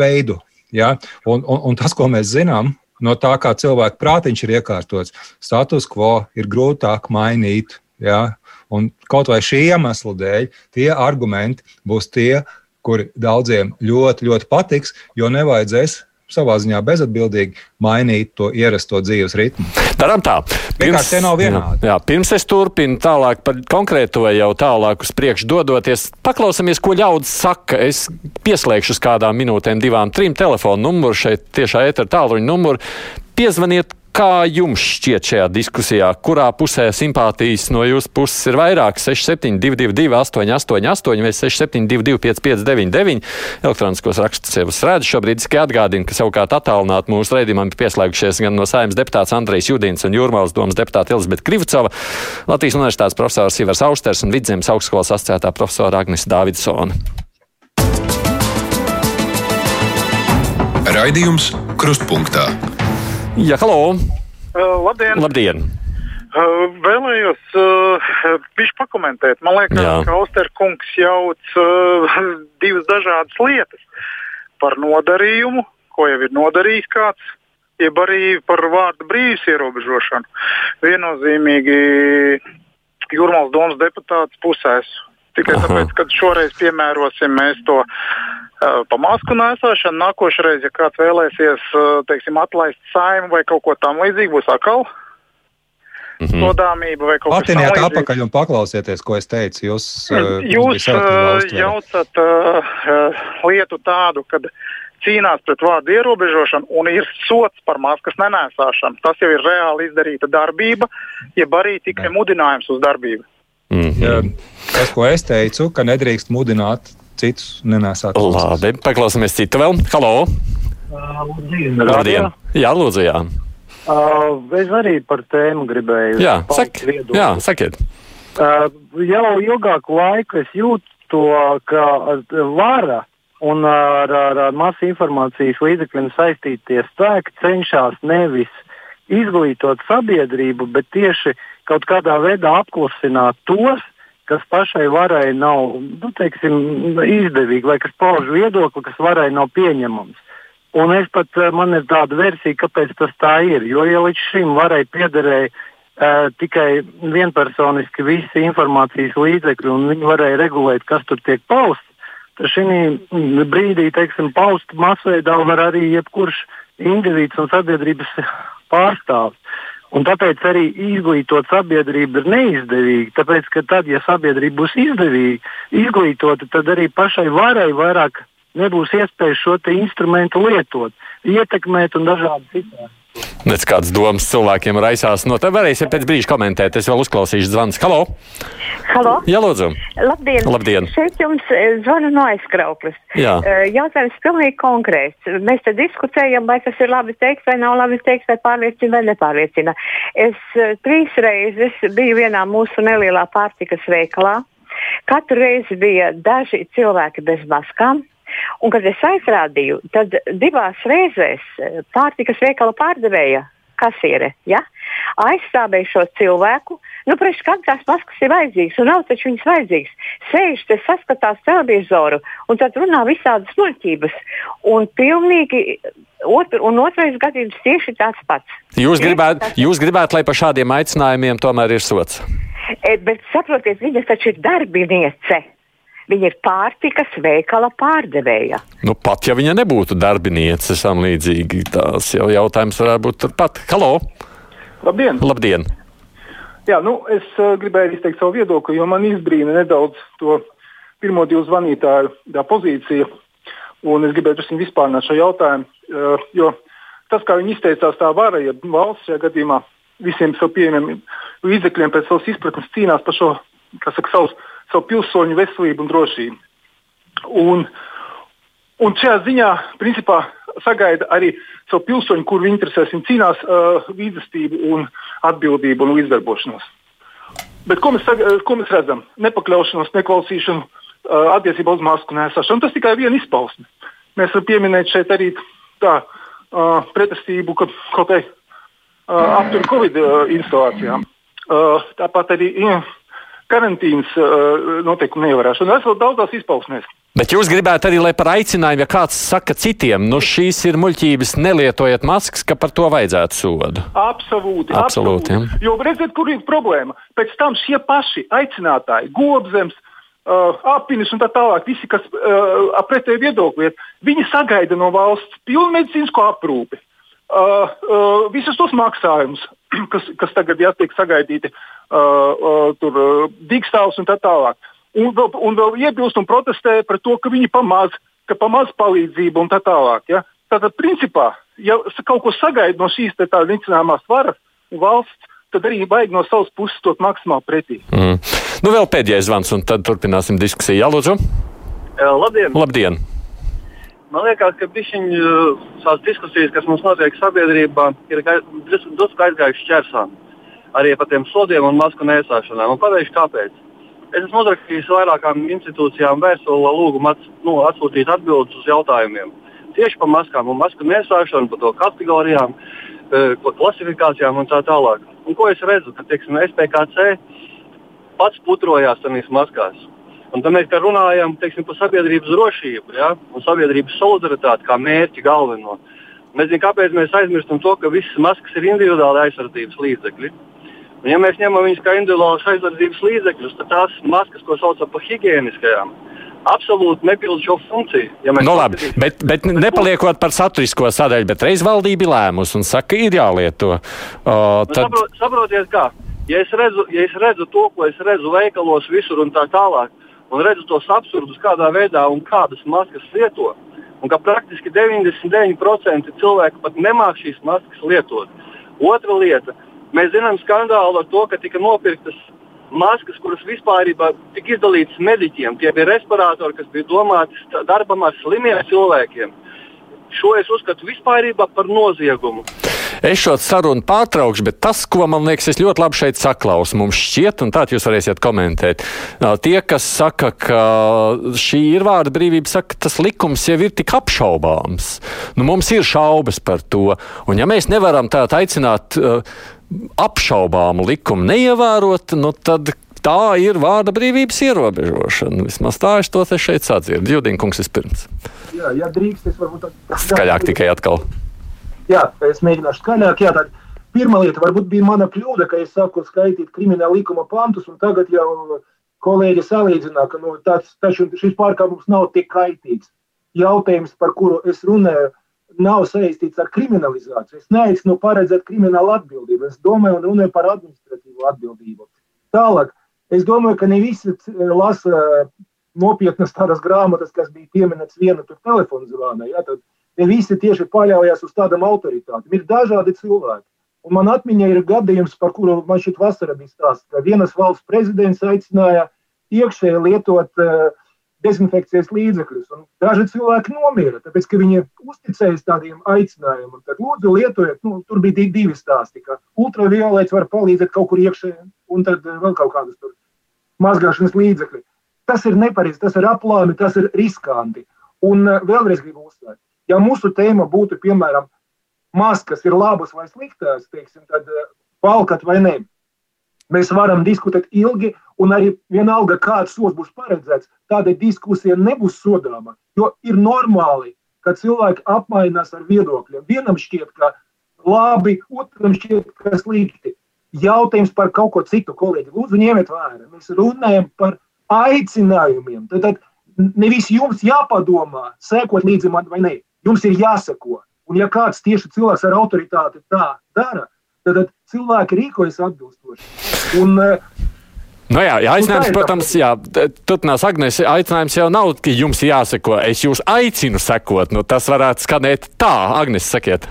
veidu. Ja? Un, un, un tas, ko mēs zinām, no tā, kā cilvēka prātiņš ir iekārtots, status quo ir grūtāk mainīt. Ja? Un kaut vai šī iemesla dēļ tie argumenti būs tie, kuri daudziem ļoti, ļoti patiks, jo nevajadzēs savā ziņā bezatbildīgi mainīt to ierasto dzīves ritmu. Darām tā. Pirms, jā, pirms es turpinu tālāk par konkrēto jau tālāk uz priekšu dodoties, paklausāmies, ko ļaudis saka. Es pieslēgšu uz kādām minūtēm, divām, trim telefonu numuru šeit tiešā ētera tālruņa numuru. Piezvaniet, Kā jums šķiet šajā diskusijā, kurā pusē simpātijas no jūsu puses ir vairāk? 6722, 888, vai 672, 559, elektroniskos rakstus jau es redzu. Šobrīd tikai atgādinu, ka savukārt attālināt mūsu raidījumam ir pieslēgušies gan no saimnes deputāts Andrejs Judins un Jūrmālas domas deputāta Elizabete Krivcova, Latvijas universitātes profesors Ivars Austers un Vidzemes augstskolas asociētā profesora Agnes Davidsona. Raidījums Krustpunktā. Jā, halo! Uh, labdien! Labdien. Uh, vēlējos uh, viņš pakomentēt. Man liekas, Jā. ka Austerkungs jauc uh, divas dažādas lietas. Par nodarījumu, ko jau ir nodarījis kāds, jeb arī par vārdu brīvības ierobežošanu. Viennozīmīgi Jurmāls domas deputāts pusēs. Tikai Aha. tāpēc, ka šoreiz piemērosim mēs to pa masku nēsāšanu. Nākošais, ja kāds vēlēsies teiksim, atlaist saimu vai kaut ko tamlīdzīgu, būs atkal. Mm -hmm. Sodāmība vai kaut kas tāds. Atpakaļ un paklausieties, ko es teicu. Jūs, jūs jaucat uh, lietu tādu, kad cīnās pret vārdu ierobežošanu un ir sots par maskas nenēsāšanu. Tas jau ir reāli izdarīta darbība, jeb arī tikai mudinājums uz darbību. Mm -hmm. tas, ko es teicu, ka nedrīkst mudināt citus nenēsāt. Labi, paklausāmies citu vēl. Halo! Labdien! Labdien. Jā, lūdzu, jā. Uh, es arī par tēmu gribēju. Jā, sak, jā sakiet. Uh, jau ilgāku laiku es jūtu to, ka vara un ar, ar, ar masu informācijas līdzekļiem saistītie spēki cenšas nevis izglītot sabiedrību, bet tieši kaut kādā veidā apklusināt tos, kas pašai varai nav nu, teiksim, izdevīgi, vai kas pauž viedokli, kas varai nav pieņemams. Un es pat, eh, man ir tāda versija, kāpēc tas tā ir. Jo, ja līdz šim varai piederēja uh, tikai vienpersoniski visi informācijas līdzekļi, un viņi varēja regulēt, kas tur tiek pausts, šī brīdī, teiksim, paust masveidā var arī jebkurš indivīds un sabiedrības pārstāvs. Un tāpēc arī izglītot sabiedrību ir neizdevīgi. Tāpēc, ka tad, ja sabiedrība būs izdevīga, izglītota, tad arī pašai varai vairāk nebūs iespējas šo instrumentu lietot, ietekmēt un dažādi citādi. Nec kādas domas cilvēkiem raisās. No tā varēsiet pēc brīža komentēt. Es vēl uzklausīšu zvans. Halo! Halo! Jā, lūdzu! Labdien! Labdien. Šeit jums eh, zvana no aizkrauklis. Jā. Eh, jautājums pilnīgi konkrēts. Mēs te diskutējam, vai tas ir labi teikt, vai nav labi teikt, vai pārliecina vai nepārliecina. Es eh, trīs reizes biju vienā mūsu nelielā pārtikas veikalā. Katru reizi bija daži cilvēki bez maskām, Un, kad es aizrādīju, tad divās reizēs pārtikas veikala pārdevēja kasiere ja, aizstāvēja šo cilvēku, Nu, Priekš kādas tās maskas ir vajadzīgas, un nav taču viņas vajadzīgas. Sēž te saskatās televizoru, un tad runā visādas muļķības. Un pilnīgi otr, un otrais gadījums tieši tāds pats. Jūs gribētu, jūs gribētu, lai par šādiem aicinājumiem tomēr ir sots? E, bet saprotiet, viņa taču ir darbiniece. Viņa ir pārtikas veikala pārdevēja. Nu, pat ja viņa nebūtu darbiniece, tam līdzīgi tās jau jautājums varētu būt turpat. Halo! Labdien! Labdien. Jā, nu, es uh, gribēju izteikt savu viedokli, jo man izbrīna nedaudz to pirmo divu zvanītāju pozīcija. Un es gribēju viņu vispārināt šo jautājumu. Uh, jo tas, kā viņi izteicās, tā vara, ja valsts šajā gadījumā visiem savu pieejamiem līdzekļiem pēc savas izpratnes cīnās par šo, kas saka, savus savu pilsoņu veselību un drošību. Un, un šajā ziņā, principā, sagaida arī savu pilsoņu, kur viņi interesēs, viņi cīnās uh, līdzestību un atbildību un līdzdarbošanos. Bet ko mēs, ko mēs redzam? Nepakļaušanos, neklausīšanu uh, attiecībā uz masku nēsāšanu. Tas tikai viena izpausme. Mēs varam pieminēt šeit arī tā uh, pretestību kaut kādai uh, apturu Covid uh, instalācijām. Uh, tāpat arī uh, karantīnas uh, noteikumu neievērošanu. Es vēl daudzās izpausmēs. Bet jūs gribētu arī, lai par aicinājumu, ja kāds saka citiem, nu šīs ir muļķības, nelietojiet maskas, ka par to vajadzētu sodu. Absolūti. absolūti, absolūti. Jo redziet, kur ir problēma. Pēc tam šie paši aicinātāji, gobzems, uh, apinis un tā tālāk, visi, kas uh, apretēji viedokļi, viņi sagaida no valsts pilnmedicīnisko aprūpi. Uh, uh, visus tos maksājumus, kas, kas tagad jā, tiek sagaidīti, uh, uh, tur uh, dīkstāvs un tā tālāk. Un vēl, un vēl iebilst un protestē par to, ka viņi pamaz, ka pamaz palīdzību un tā tālāk. Ja? Tātad, principā, ja kaut ko sagaida no šīs tādas nicināmās varas un valsts, tad arī vajag no savas puses dot maksimāli pretī. Mm. Nu, vēl pēdējais zvans, un tad turpināsim diskusiju. Jā, Lūdzu! Labdien! Labdien. Man liekas, ka tās diskusijas, kas mums notiek sabiedrībā, ir drusku aizgājušas šķērsām. Arī par tiem sodiem un masku nēsāšanām. Un pateikšu, kāpēc. Es esmu uzrakstījis vairākām institūcijām vēstuli lūgumu ats, nu, atsūtīt atbildes uz jautājumiem. Tieši par maskām un masku nēsāšanu, par to kategorijām, klasifikācijām un tā tālāk. Un ko es redzu? Ka, teiksim, SPKC pats putrojās tajās maskās. Un tad mēs runājam teiksim, par sabiedrības drošību ja? un sabiedrības solidaritāti kā mērķi galveno. Nezinu, kāpēc mēs aizmirstam to, ka visas maskas ir individuāli aizsardzības līdzekļi. Un, ja mēs ņemam viņus kā individuālus aizsardzības līdzekļus, tad tās maskas, ko saucam par higiēniskajām, absolūti nepilda šo funkciju. Ja nu, labi, bet, bet nepaliekot par saturisko sadaļu, bet reiz valdība lēmus un saka, ir jālieto. Uh, tad... saprot, saprotiet, kā? Ja es, redzu, ja es redzu to, ko es redzu veikalos visur un tā tālāk, un redzu tos absurdus, kādā veidā un kādas maskas lieto. Un ka praktiski 99% cilvēku pat nemāk šīs maskas lietot. Otra lieta, mēs zinām skandālu ar to, ka tika nopirktas maskas, kuras vispār tika izdalītas mediķiem. Tie bija respiratori, kas bija domāti darbam ar slimiem cilvēkiem. Šo es uzskatu vispār par noziegumu. Es šo sarunu pārtraukšu, bet tas, ko man liekas, es ļoti labi šeit saklausu, mums šķiet, un tā jūs varēsiet komentēt. Tie, kas saka, ka šī ir vārda brīvība, saka, ka tas likums jau ir tik apšaubāms. Nu, mums ir šaubas par to, un ja mēs nevaram tā aicināt uh, apšaubāmu likumu neievērot, nu, tad tā ir vārda brīvības ierobežošana. Vismaz tā es to šeit sadzirdu. Judinkungs vispirms. Jā, ja drīkst, es varbūt tā. Skaļāk tikai atkal. Jā, es mēģināšu skaļāk. Jā, tad pirmā lieta varbūt bija mana kļūda, ka es sāku skaitīt krimināla likuma pantus, un tagad jau kolēģi salīdzina, ka nu, tāds, taču šis pārkāpums nav tik kaitīgs. Jautājums, par kuru es runāju, nav saistīts ar kriminalizāciju. Es neaicinu paredzēt kriminālu atbildību. Es domāju un runāju par administratīvo atbildību. Tālāk, es domāju, ka ne visi lasa nopietnas tādas grāmatas, kas bija pieminētas viena telefona zvanā. Ja, tad Ne visi tieši paļaujas uz tādām autoritātēm. Ir dažādi cilvēki. Un man atmiņā ir gadījums, par kuru man šī vasara bija stāsts, ka vienas valsts prezidents aicināja iekšēji lietot uh, dezinfekcijas līdzekļus. Daži cilvēki nomira, tāpēc ka viņi uzticējās tādiem aicinājumiem. Tad, lūdzu, lietojiet, nu, tur bija divi stāsti, ka ultraviolets var palīdzēt kaut kur iekšēji, un tad uh, vēl kaut kādas tur mazgāšanas līdzekļi. Tas ir nepareizi, tas ir aplāmi, tas ir riskanti. Un uh, vēlreiz gribu uzsvērt, Ja mūsu tēma būtu, piemēram, maskas ir labas vai sliktas, teiksim, tad valkat vai nē. Mēs varam diskutēt ilgi, un arī vienalga, kāds sots būs paredzēts, tāda diskusija nebūs sodāma. Jo ir normāli, ka cilvēki apmainās ar viedokļiem. Vienam šķiet, ka labi, otram šķiet, ka slikti. Jautājums par kaut ko citu, kolēģi, lūdzu, ņemiet vērā. Mēs runājam par aicinājumiem. Tad, tad nevis jums jāpadomā, sekot līdzi man vai nē. Jums ir jāseko. Un ja kāds tieši cilvēks ar autoritāti tā dara, tad, tad cilvēki rīkojas atbilstoši. Un, Nu jā, jā, aicinājums, nu, protams, jā, turpinās Agnēs, aicinājums jau nav, ka jums jāseko. Es jūs aicinu sekot. Nu, tas varētu skanēt tā, Agnēs, sakiet.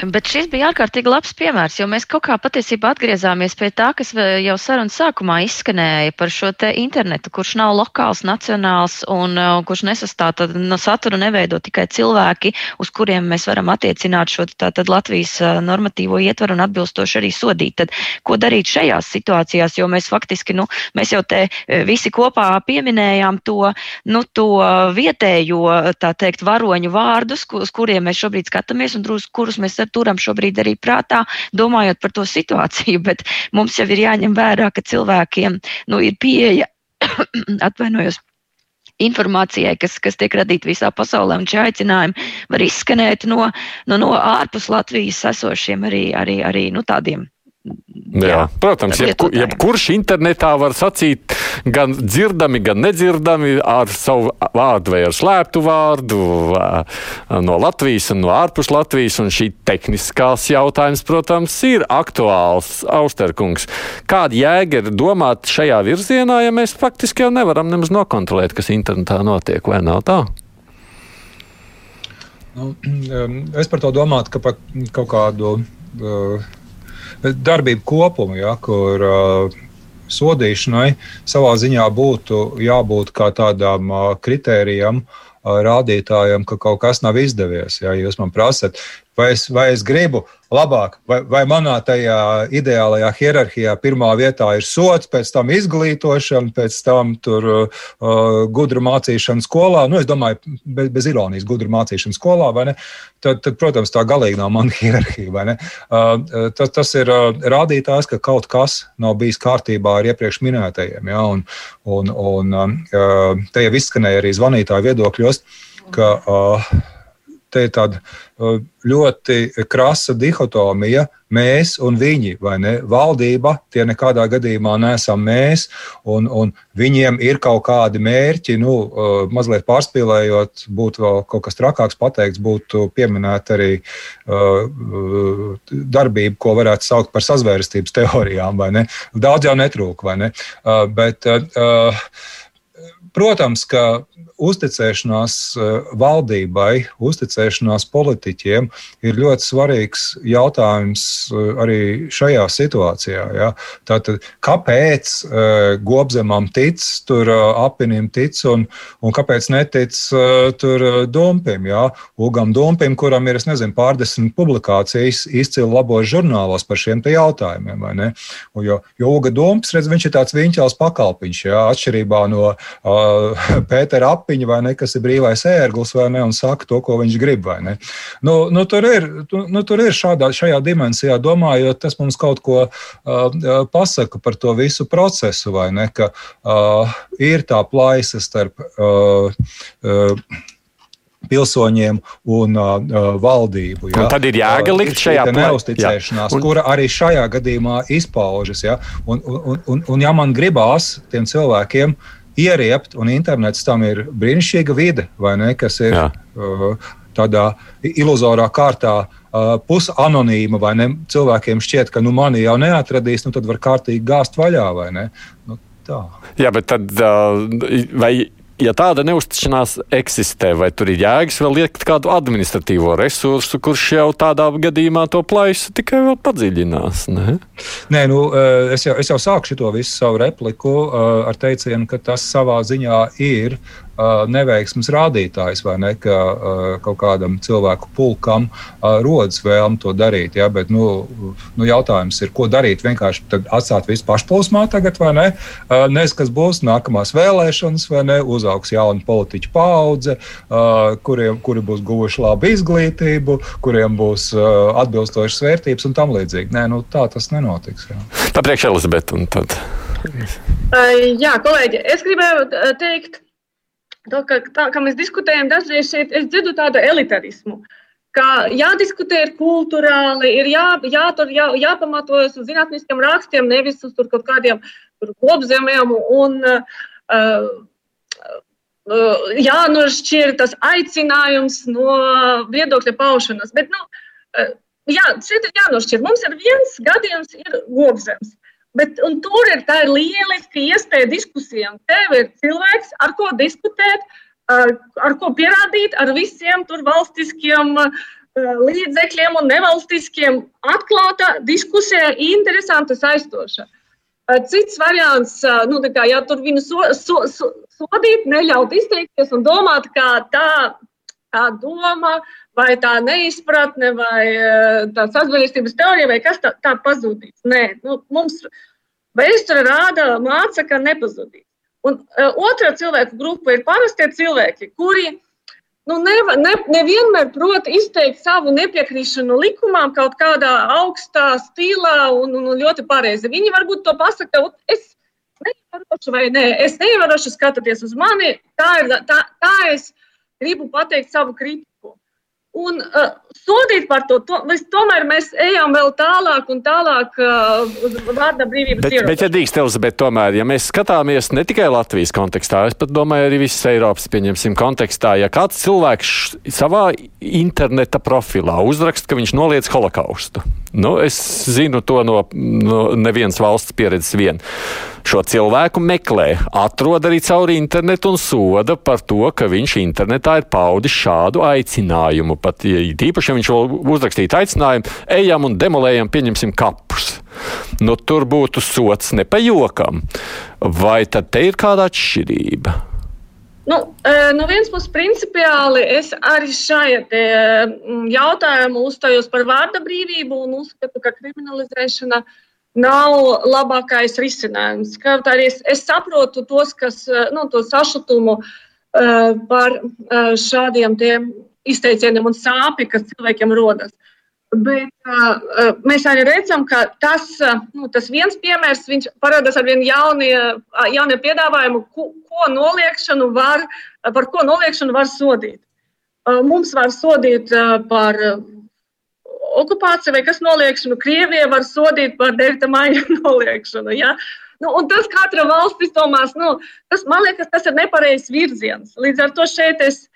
Bet šis bija ārkārtīgi labs piemērs, jo mēs kaut kā patiesībā atgriezāmies pie tā, kas jau sarunas sākumā izskanēja par šo te internetu, kurš nav lokāls, nacionāls un uh, kurš nesastāv no satura neveido tikai cilvēki, uz kuriem mēs varam attiecināt šo tātad Latvijas uh, normatīvo ietvaru un atbilstoši arī sodīt. Tad, ko darīt šajās situācijās, jo mēs faktiski, nu, mēs jau te uh, visi kopā pieminējām to, nu, to vietējo, tā teikt, varoņu vārdus, uz kuriem mēs šobrīd skatāmies un drusku kurus mēs turam šobrīd arī prātā, domājot par to situāciju. Bet mums jau ir jāņem vērā, ka cilvēkiem nu, ir pieeja, atvainojos informācijai, kas, kas tiek radīta visā pasaulē, un šie aicinājumi var izskanēt no, no, no ārpus Latvijas esošiem arī, arī, arī nu, tādiem Jā, jā, protams, jebku, jebkurš internetā var sacīt gan dzirdami, gan nedzirdami ar savu vārdu vai ar slēptu vārdu no Latvijas un no ārpus Latvijas. Un šī tehniskās jautājums, protams, ir aktuāls. Austerkungs, kāda jēga ir domāt šajā virzienā, ja mēs faktiski jau nevaram nemaz nokontrolēt, kas internetā notiek, vai nav tā? Nu, es par to domāju, ka par kaut kādu. Uh, darbību kopumu, ja, kur uh, sodīšanai savā ziņā būtu jābūt kā tādām uh, kritērijam, uh, rādītājam, ka kaut kas nav izdevies. Ja jūs man prasat, vai es, vai es gribu labāk, vai, vai manā tajā ideālajā hierarhijā pirmā vietā ir sots, pēc tam izglītošana, pēc tam tur uh, gudra mācīšana skolā. Nu, es domāju, bez, bez ironijas, gudra mācīšana skolā, vai ne? Tad, tad protams, tā galīgi nav mana hierarhija, vai ne? Uh, tas, tas ir uh, rādītājs, ka kaut kas nav bijis kārtībā ar iepriekš minētajiem. Ja? Un, un, un uh, te jau izskanēja arī zvanītāju viedokļos, ka uh, te ir tāda uh, ļoti krasa dihotomija. Mēs un viņi, vai ne? Valdība, tie nekādā gadījumā nesam mēs, un, un viņiem ir kaut kādi mērķi. Nu, uh, mazliet pārspīlējot, būtu vēl kaut kas trakāks pateikts, būtu pieminēta arī uh, darbība, ko varētu saukt par sazvērestības teorijām, vai ne? Daudz jau netrūk, vai ne? Uh, bet, uh, Protams, ka uzticēšanās eh, valdībai, uzticēšanās politiķiem ir ļoti svarīgs jautājums eh, arī šajā situācijā. Ja? Tātad, kāpēc uh, Gobzemam tic, tur apinim tic un, un kāpēc netic tur Dumpim? Ja? Ugam Dumpim, kuram ir, nezinu, pārdesmit publikācijas izcili labos žurnālos par šiem jautājumiem. Jo, jo Uga Dumps, redz, viņš ir tāds viņķels pakalpiņš, ja? atšķirībā no uh, Pētera apiņa, vai ne, kas ir brīvais ērglis, vai ne, un saka to, ko viņš grib, vai ne. Nu, nu, tur ir, nu, tur ir šādā, šajā dimensijā domājot, tas mums kaut ko uh, pasaka par to visu procesu, vai ne, ka uh, ir tā plaisa starp. Uh, uh, pilsoņiem un uh, valdību. Ja? Un tad ir jēga likt šajā neusticēšanās, un... kura arī šajā gadījumā izpaužas. Ja? Un, un, un, un ja man gribās tiem cilvēkiem uh, ieriept, un internets tam ir brīnišķīga vide, ne, kas ir Jā. uh, tādā iluzorā kārtā. Uh, Pusanonīma vai ne? Cilvēkiem šķiet, ka nu, mani jau neatradīs, nu tad var kārtīgi gāzt vaļā vai ne? Nu, tā. Jā, bet tad uh, vai ja tāda neusticšanās eksistē, vai tur ir jēgas vēl liekt kādu administratīvo resursu, kurš jau tādā gadījumā to plaisu tikai vēl padziļinās? Ne? Nē, nu, eh, es jau, es jau sāku šo visu savu repliku eh, ar teicienu, ka tas savā ziņā ir neveiksmes rādītājs, vai ne, ka uh, kaut kādam cilvēku pulkam uh, rodas vēlme to darīt. Ja, bet nu, nu, jautājums ir, ko darīt? Vienkārši atstāt visu pašplūsmā tagad, vai ne? Nezinu, kas būs nākamās vēlēšanas, vai ne? Uzaugs jauna politiķa paudze, kuriem, kuri būs guvuši labu izglītību, kuriem būs atbilstošas vērtības un tam līdzīgi. Nē, nu, tā tas nenotiks. Jā. Tā priekš Elizabete un tad. Jā, kolēģi, es gribēju teikt, to, ka tā kā mēs diskutējam, dažreiz šeit es dzirdu tādu elitarismu. Ka jādiskutē ir kultūrāli, ir jā, jātur, jā, jāpamatojas uz zinātniskiem rakstiem, nevis uz kaut kādiem kopzemēm. Un, uh, uh, jānošķir tas aicinājums no viedokļa paušanas. Bet, nu, uh, jā, šeit ir jānošķir. Mums ir viens gadījums, ir gobzems. Bet, tur ir tā ir lieliska iespēja diskusijām. Tev ir cilvēks, ar ko diskutēt, ar ko pierādīt, ar visiem tur valstiskiem līdzekļiem un nevalstiskiem. Atklāta diskusija, interesanta, aizstoša. Cits variants, nu, kā, ja tur viņu so, so, so, sodīt, neļaut izteikties un domāt, kā tā, tā doma vai tā neizpratne, vai eh, tā sazvanības teorija, vai kas tā, tā pazudīs. Nē, nu, mums vēsture rāda, māca, ka nepazudīs. Un uh, otrā cilvēku grupa ir parastie cilvēki, kuri nu, nevienmēr ne, nevienmēr prot izteikt savu nepiekrīšanu likumām kaut kādā augstā stilā un, un, un ļoti pareizi. Viņi varbūt to pasaka, es neievarošu vai nē, es neievarošu, skatoties uz mani, tā, ir, tā, tā es gribu pateikt savu kritiku. Un uh, sodīt par to, to mēs, tomēr mēs ejam vēl tālāk un tālāk uh, uz vārda brīvības bet, bet, ja drīkst, Elizabet, tomēr, ja mēs skatāmies ne tikai Latvijas kontekstā, es pat domāju, arī visas Eiropas, pieņemsim, kontekstā, ja kāds cilvēks savā interneta profilā uzraksta, ka viņš noliedz holokaustu. Nu, es zinu to no, no nevienas valsts pieredzes vien šo cilvēku meklē, atrod arī caur internetu un soda par to, ka viņš internetā ir paudis šādu aicinājumu. Pat īpaši, ja viņš vēl uzrakstītu aicinājumu, ejam un demolējam, pieņemsim kapus. Nu, tur būtu sots ne pa jokam. Vai tad te ir kāda atšķirība? Nu, e, no vienas puses, principiāli es arī šajā jautājumā uzstājos par vārda brīvību un uzskatu, ka kriminalizēšana nav labākais risinājums. Kaut arī es, es saprotu tos, kas eh, nu, to sašutumu par šādiem izteicieniem un sāpju, kas cilvēkiem rodas. Bet uh, mēs arī redzam, ka tas, nu, tas viens piemērs parādās ar vienu jaunie, jaunie piedāvājumu, ko, ko noliekšanu var, par ko noliekšanu var sodīt. Mums var sodīt par okupācija vai kas noliekšanu. Krievija var sodīt par 9. maija noliekšanu. Ja? Nu, un tas katra valsts izdomās, nu, tas, man liekas, tas ir nepareizs virziens. Līdz ar to šeit es, uh,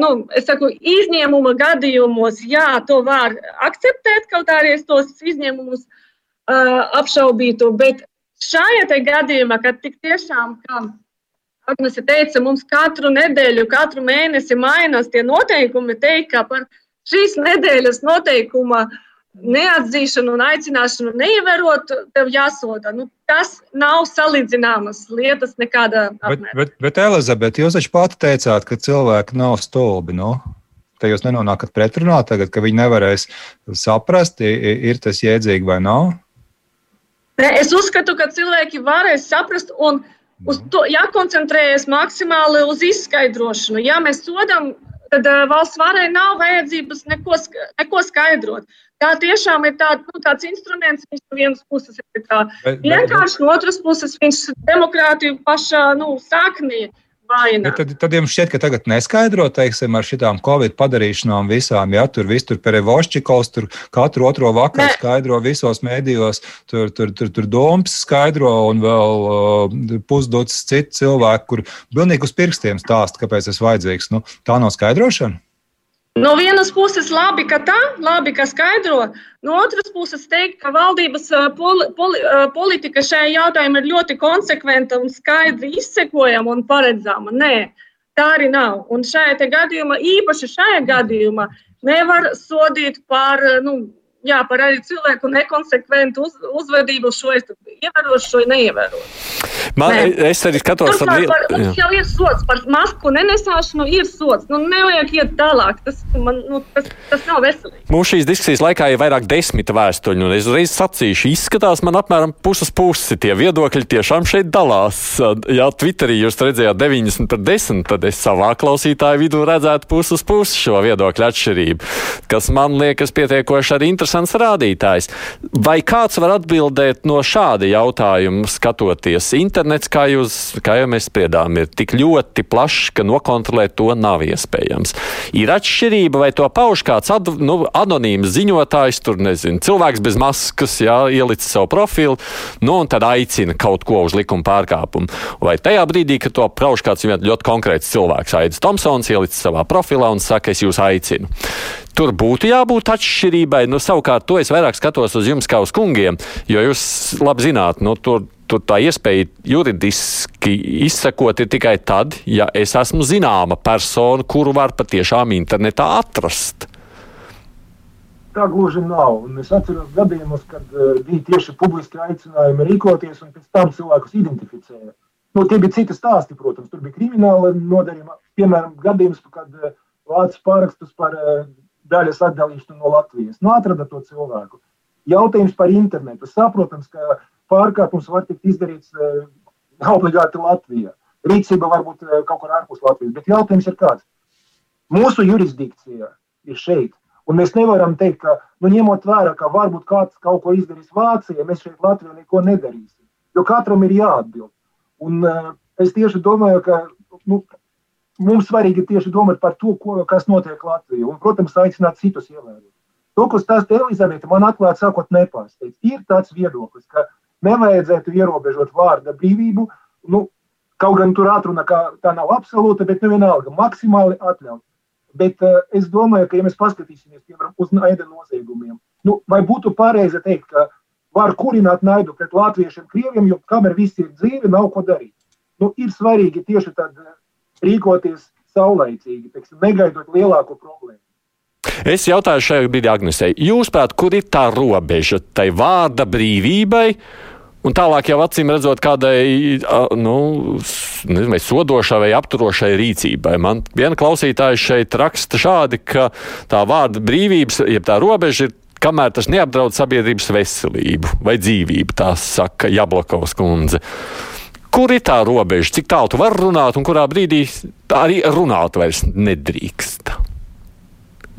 nu, saku, izņēmuma gadījumos, jā, to var akceptēt, kaut arī es tos izņēmumus apšaubītu, bet šajā gadījumā, kad tik tiešām, kā Agnese teica, mums katru nedēļu, katru mēnesi mainās tie noteikumi, teikt, ka par šīs nedēļas noteikuma neatzīšanu un aicināšanu neievērot, tev jāsoda. Nu, tas nav salīdzināmas lietas nekādā apmērā. Bet, bet, bet Elizabete, jūs taču pati teicāt, ka cilvēki nav stulbi. No? Nu? Te jūs nenonākat pretrunā tagad, ka viņi nevarēs saprast, ir tas jēdzīgi vai nav? Ne, es uzskatu, ka cilvēki varēs saprast un uz mhm. to jākoncentrējas maksimāli uz izskaidrošanu. Ja mēs sodām tad uh, valsts varai nav vajadzības neko, neko skaidrot. Tā tiešām ir tād, nu, tāds instruments, viņš no vienas puses ir vienkārši, no otras puses viņš demokrātiju pašā nu, saknī vājināt. Tad, tad jums šķiet, ka tagad neskaidro, teiksim, ar šitām Covid padarīšanām visām, ja tur viss tur perevošķikos, tur katru otro vakaru ne. skaidro visos mēdījos, tur, tur, tur, tur domas skaidro un vēl uh, pusdots citu cilvēku, kur pilnīgi uz pirkstiem stāst, kāpēc tas vajadzīgs. Nu, tā nav skaidrošana. No vienas puses, labi, ka tā, labi, ka skaidro. No otras puses, teikt, ka valdības poli, poli, politika šajā jautājumā ir ļoti konsekventa un skaidri izsekojama un paredzama. Nē, tā arī nav. Un šajā gadījumā, īpaši šajā gadījumā, nevar sodīt par, nu, jā, par arī cilvēku nekonsekventu uz, uzvedību, šo ievērošu, šo neievērošu. Man, Nē. es arī skatos, kas ir liela. jau ir sots par masku nenesāšanu, ir sots. Nu, nevajag iet tālāk. Tas, man, nu, tas, tas nav veselīgi. Mums šīs diskusijas laikā ir vairāk desmit vēstuļu, es uzreiz sacīšu, izskatās man apmēram puses pusi. Tie viedokļi tiešām šeit dalās. Ja Twitterī jūs redzējāt 90 pret 10, tad es savā klausītāju vidū redzētu puses pusi šo viedokļu atšķirību, kas man liekas pietiekoši arī interesants rādītājs. Vai kāds var atbildēt no šāda jautājuma, skatoties internets, kā, jūs, kā jau mēs spriedām, ir tik ļoti plašs, ka nokontrolēt to nav iespējams. Ir atšķirība, vai to pauž kāds ad, nu, anonīms ziņotājs, tur nezinu, cilvēks bez maskas, jā, ielicis savu profilu, nu, un tad aicina kaut ko uz likuma pārkāpumu. Vai tajā brīdī, kad to pauž kāds ļoti konkrēts cilvēks, Aits Tomsons, ielicis savā profilā un saka, es jūs aicinu. Tur būtu jābūt atšķirībai. Nu, savukārt, to es vairāk skatos uz jums kā uz kungiem, jo jūs labi zināt, nu, tur tur tā iespēja juridiski izsekot ir tikai tad, ja es esmu zināma persona, kuru var patiešām internetā atrast. Tā gluži nav. Un es atceros gadījumus, kad uh, bija tieši publiski aicinājumi rīkoties, un pēc tam cilvēkus identificēja. Nu, tie bija citi stāsti, protams. Tur bija krimināla nodarījuma. Piemēram, gadījums, kad uh, vācis pārakstus par uh, daļas atdalīšanu no Latvijas. Nu, atrada to cilvēku. Jautājums par internetu. Saprotams, ka pārkāpums var tikt izdarīts uh, obligāti Latvijā. Rīcība var būt uh, kaut kur ārpus Latvijas. Bet jautājums ir kāds? Mūsu jurisdikcija ir šeit. Un mēs nevaram teikt, ka, nu, ņemot vērā, ka varbūt kāds kaut ko izdarīs Vācijā, mēs šeit Latvijā neko nedarīsim. Jo katram ir jāatbild. Un, uh, es tieši domāju, ka nu, mums svarīgi tieši domāt par to, ko, kas notiek Latvijā. Un, protams, aicināt citus ievērot. To, ko stāsta Elizabete, man atklāti sakot, nepārsteidz. Ir tāds viedoklis, ka nevajadzētu ierobežot vārda brīvību. Nu, kaut gan tur atruna, ka tā nav absolūta, bet nu vienalga maksimāli atļaut. Bet uh, es domāju, ka, ja mēs paskatīsimies piemēram, uz naida noziegumiem, nu, vai būtu pareizi teikt, ka var kurināt naidu pret latviešiem, krieviem, jo kamēr viss ir dzīve, nav ko darīt. Nu, ir svarīgi tieši tad uh, rīkoties saulaicīgi, teiksim, negaidot lielāko problēmu. Es jautāju šajā brīdī Agnesei, jūsuprāt, kur ir tā robeža tai vārda brīvībai? Un tālāk jau acīm redzot, kādai nu, nezinu, sodošai vai apturošai rīcībai. Man viena klausītāja šeit raksta šādi, ka tā vārda brīvības, jeb tā robeža ir, kamēr tas neapdraud sabiedrības veselību vai dzīvību, tā saka Jablakovs kundze. Kur ir tā robeža, cik tālu tu vari runāt, un kurā brīdī arī runāt vairs nedrīkst?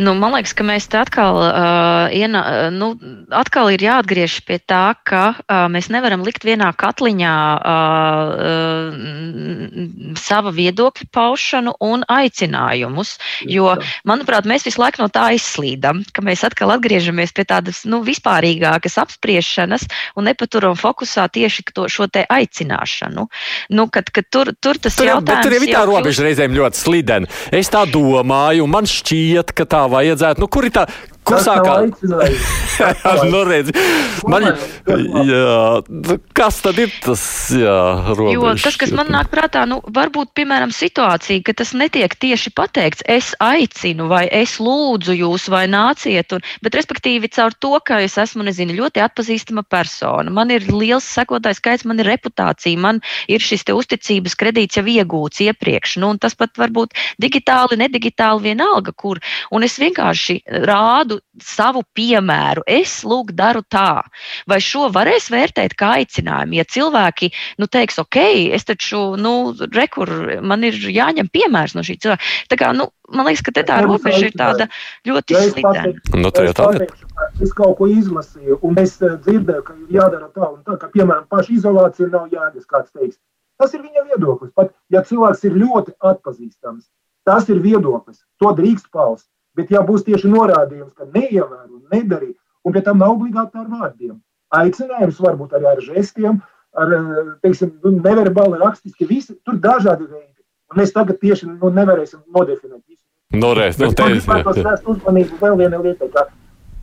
Nu, man liekas, ka mēs te atkal, uh, iena, nu, atkal ir jāatgriežas pie tā, ka uh, mēs nevaram likt vienā katliņā uh, uh, sava viedokļa paušanu un aicinājumus. Jo, manuprāt, mēs visu laiku no tā izslīdam, ka mēs atkal atgriežamies pie tādas nu, vispārīgākas apspriešanas un nepaturam fokusā tieši to, šo te aicināšanu. Nu, kad, kad tur, tur tas tur, jautājums tur ir tā robeža reizēm ļoti slidena. Es tā domāju, un man šķiet, ka tā vajadzētu. Nu, kur ir tā? Kur sākās? nu, redz, man, jā, nu, kas tad ir tas? Robežs, jo tas, kas man nāk prātā, nu, varbūt, piemēram, situācija, ka tas netiek tieši pateikts, es aicinu vai es lūdzu jūs vai nāciet, un, bet respektīvi caur to, ka es esmu, nezinu, ļoti atpazīstama persona, man ir liels sekotājs skaits, man ir reputācija, man ir šis te uzticības kredīts jau iegūts iepriekš, nu, un tas pat varbūt digitāli, nedigitāli vienalga, kur, un es vienkārši rādu rādu savu piemēru. Es lūk, daru tā. Vai šo varēs vērtēt kā aicinājumu? Ja cilvēki nu, teiks, ok, es taču, nu, rekur, man ir jāņem piemērs no šī cilvēka. Tā kā, nu, man liekas, ka tā robeža ir tāda ļoti ja slidena. Nu, tā jau tā ir. Es kaut ko izlasīju, un es eh, dzirdēju, ka ir jādara tā un tā, ka, piemēram, paša izolācija nav jēgas, kāds teiks. Tas ir viņa viedoklis. Pat ja cilvēks ir ļoti atpazīstams, tas ir viedoklis. To drīkst paust. Bet, ja būs tieši norādījums, ka neievēro, nedarīt, un pie tam nav obligāti ar vārdiem, aicinājums varbūt arī ar žestiem, ar teiksim, nu, neverbāli, rakstiski, visi tur dažādi veidi. Un mēs tagad tieši nu, nevarēsim nodefinēt visu. Norēs, nu, tā ir tā uzmanība vēl viena lieta. Ka,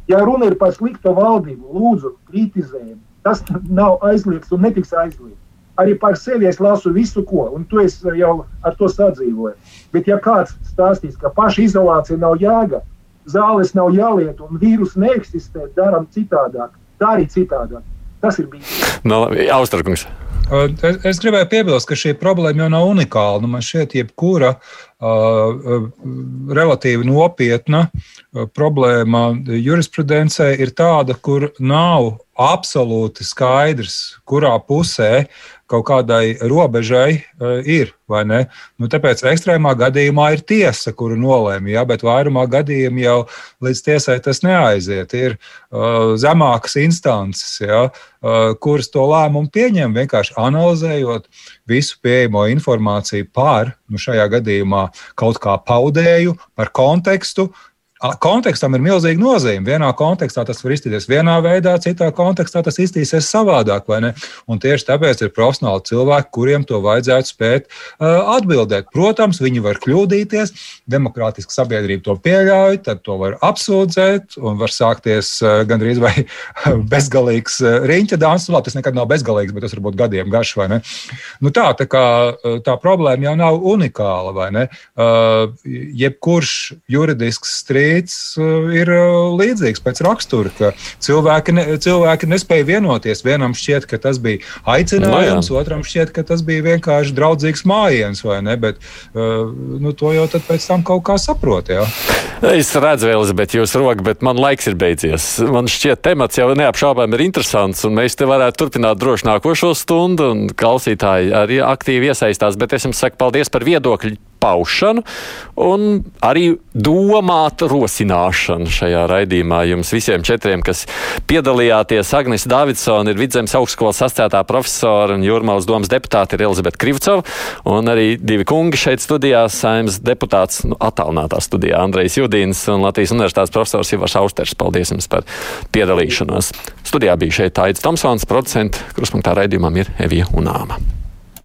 ja runa ir par sliktu valdību, lūdzu, kritizējumu, tas nav aizliegts un netiks aizliegts arī par sevi es lasu visu, ko, un tu jau ar to sadzīvoji. Bet, ja kāds stāstīs, ka paša izolācija nav jēga, zāles nav jāliet un vīrus neeksistē, darām citādāk, dari citādāk. Tas ir bijis. No, Austrākungs. Es, es gribēju piebilst, ka šī problēma jau nav unikāla. Nu, man šķiet, jebkura uh, relatīvi nopietna uh, problēma jurisprudencē ir tāda, kur nav absolūti skaidrs, kurā pusē kaut kādai robežai uh, ir. Nu, tāpēc ekstrēmā gadījumā ir tiesa, kuru nolēma, ja, bet vairumā gadījumā jau līdz tiesai tas neaiziet. Ir uh, zemākas instances, ja, uh, kuras to lēmumu pieņem vienkārši analizējot visu pieejamo informāciju par, nu, šajā gadījumā, kaut kā paudēju, par kontekstu, Kontekstam ir milzīga nozīme. Vienā kontekstā tas var izskatīties vienā veidā, citā kontekstā tas izskatīsies savādāk. Tieši tāpēc ir profesionāli cilvēki, kuriem to vajadzētu spēt uh, atbildēt. Protams, viņi var kļūdīties, demokrātiska sabiedrība to pieļauj, tad to var apsūdzēt un var sākties uh, gandrīz vai bezgalīgs uh, riņķa dāns. Labi, tas nekad nav bezgalīgs, bet tas var būt gadiem garš. Nu tā, tā, kā, tā problēma jau nav unikāla. Uh, jebkurš juridisks strīds strīds uh, ir uh, līdzīgs pēc rakstura, ka cilvēki, ne, cilvēki nespēja vienoties. Vienam šķiet, ka tas bija aicinājums, no, otram šķiet, ka tas bija vienkārši draudzīgs mājiens, vai ne? Bet uh, nu, to jau pēc tam kaut kā saprot. Jā. Es redzu, Elizabete, jūsu roku, bet man laiks ir beidzies. Man šķiet, temats jau neapšaubām ir interesants, un mēs te varētu turpināt droši nākošo stundu, un klausītāji arī aktīvi iesaistās. Bet es jums saku paldies par viedokļu paušanu un arī domāt rosināšanu šajā raidījumā. Jums visiem četriem, kas piedalījāties, Agnes Davidsona ir Vidzemes augstskolas asociētā profesora un Jūrmālas domas deputāte ir Elizabete Krivcova un arī divi kungi šeit studijā, saimnes deputāts nu, attālinātā studijā Andrejs Judīns un Latvijas universitātes profesors Ivars Austers. Paldies jums par piedalīšanos. Studijā bija šeit Aits Tomsons, producents, kruspunktā raidījumam ir Evija Unāma.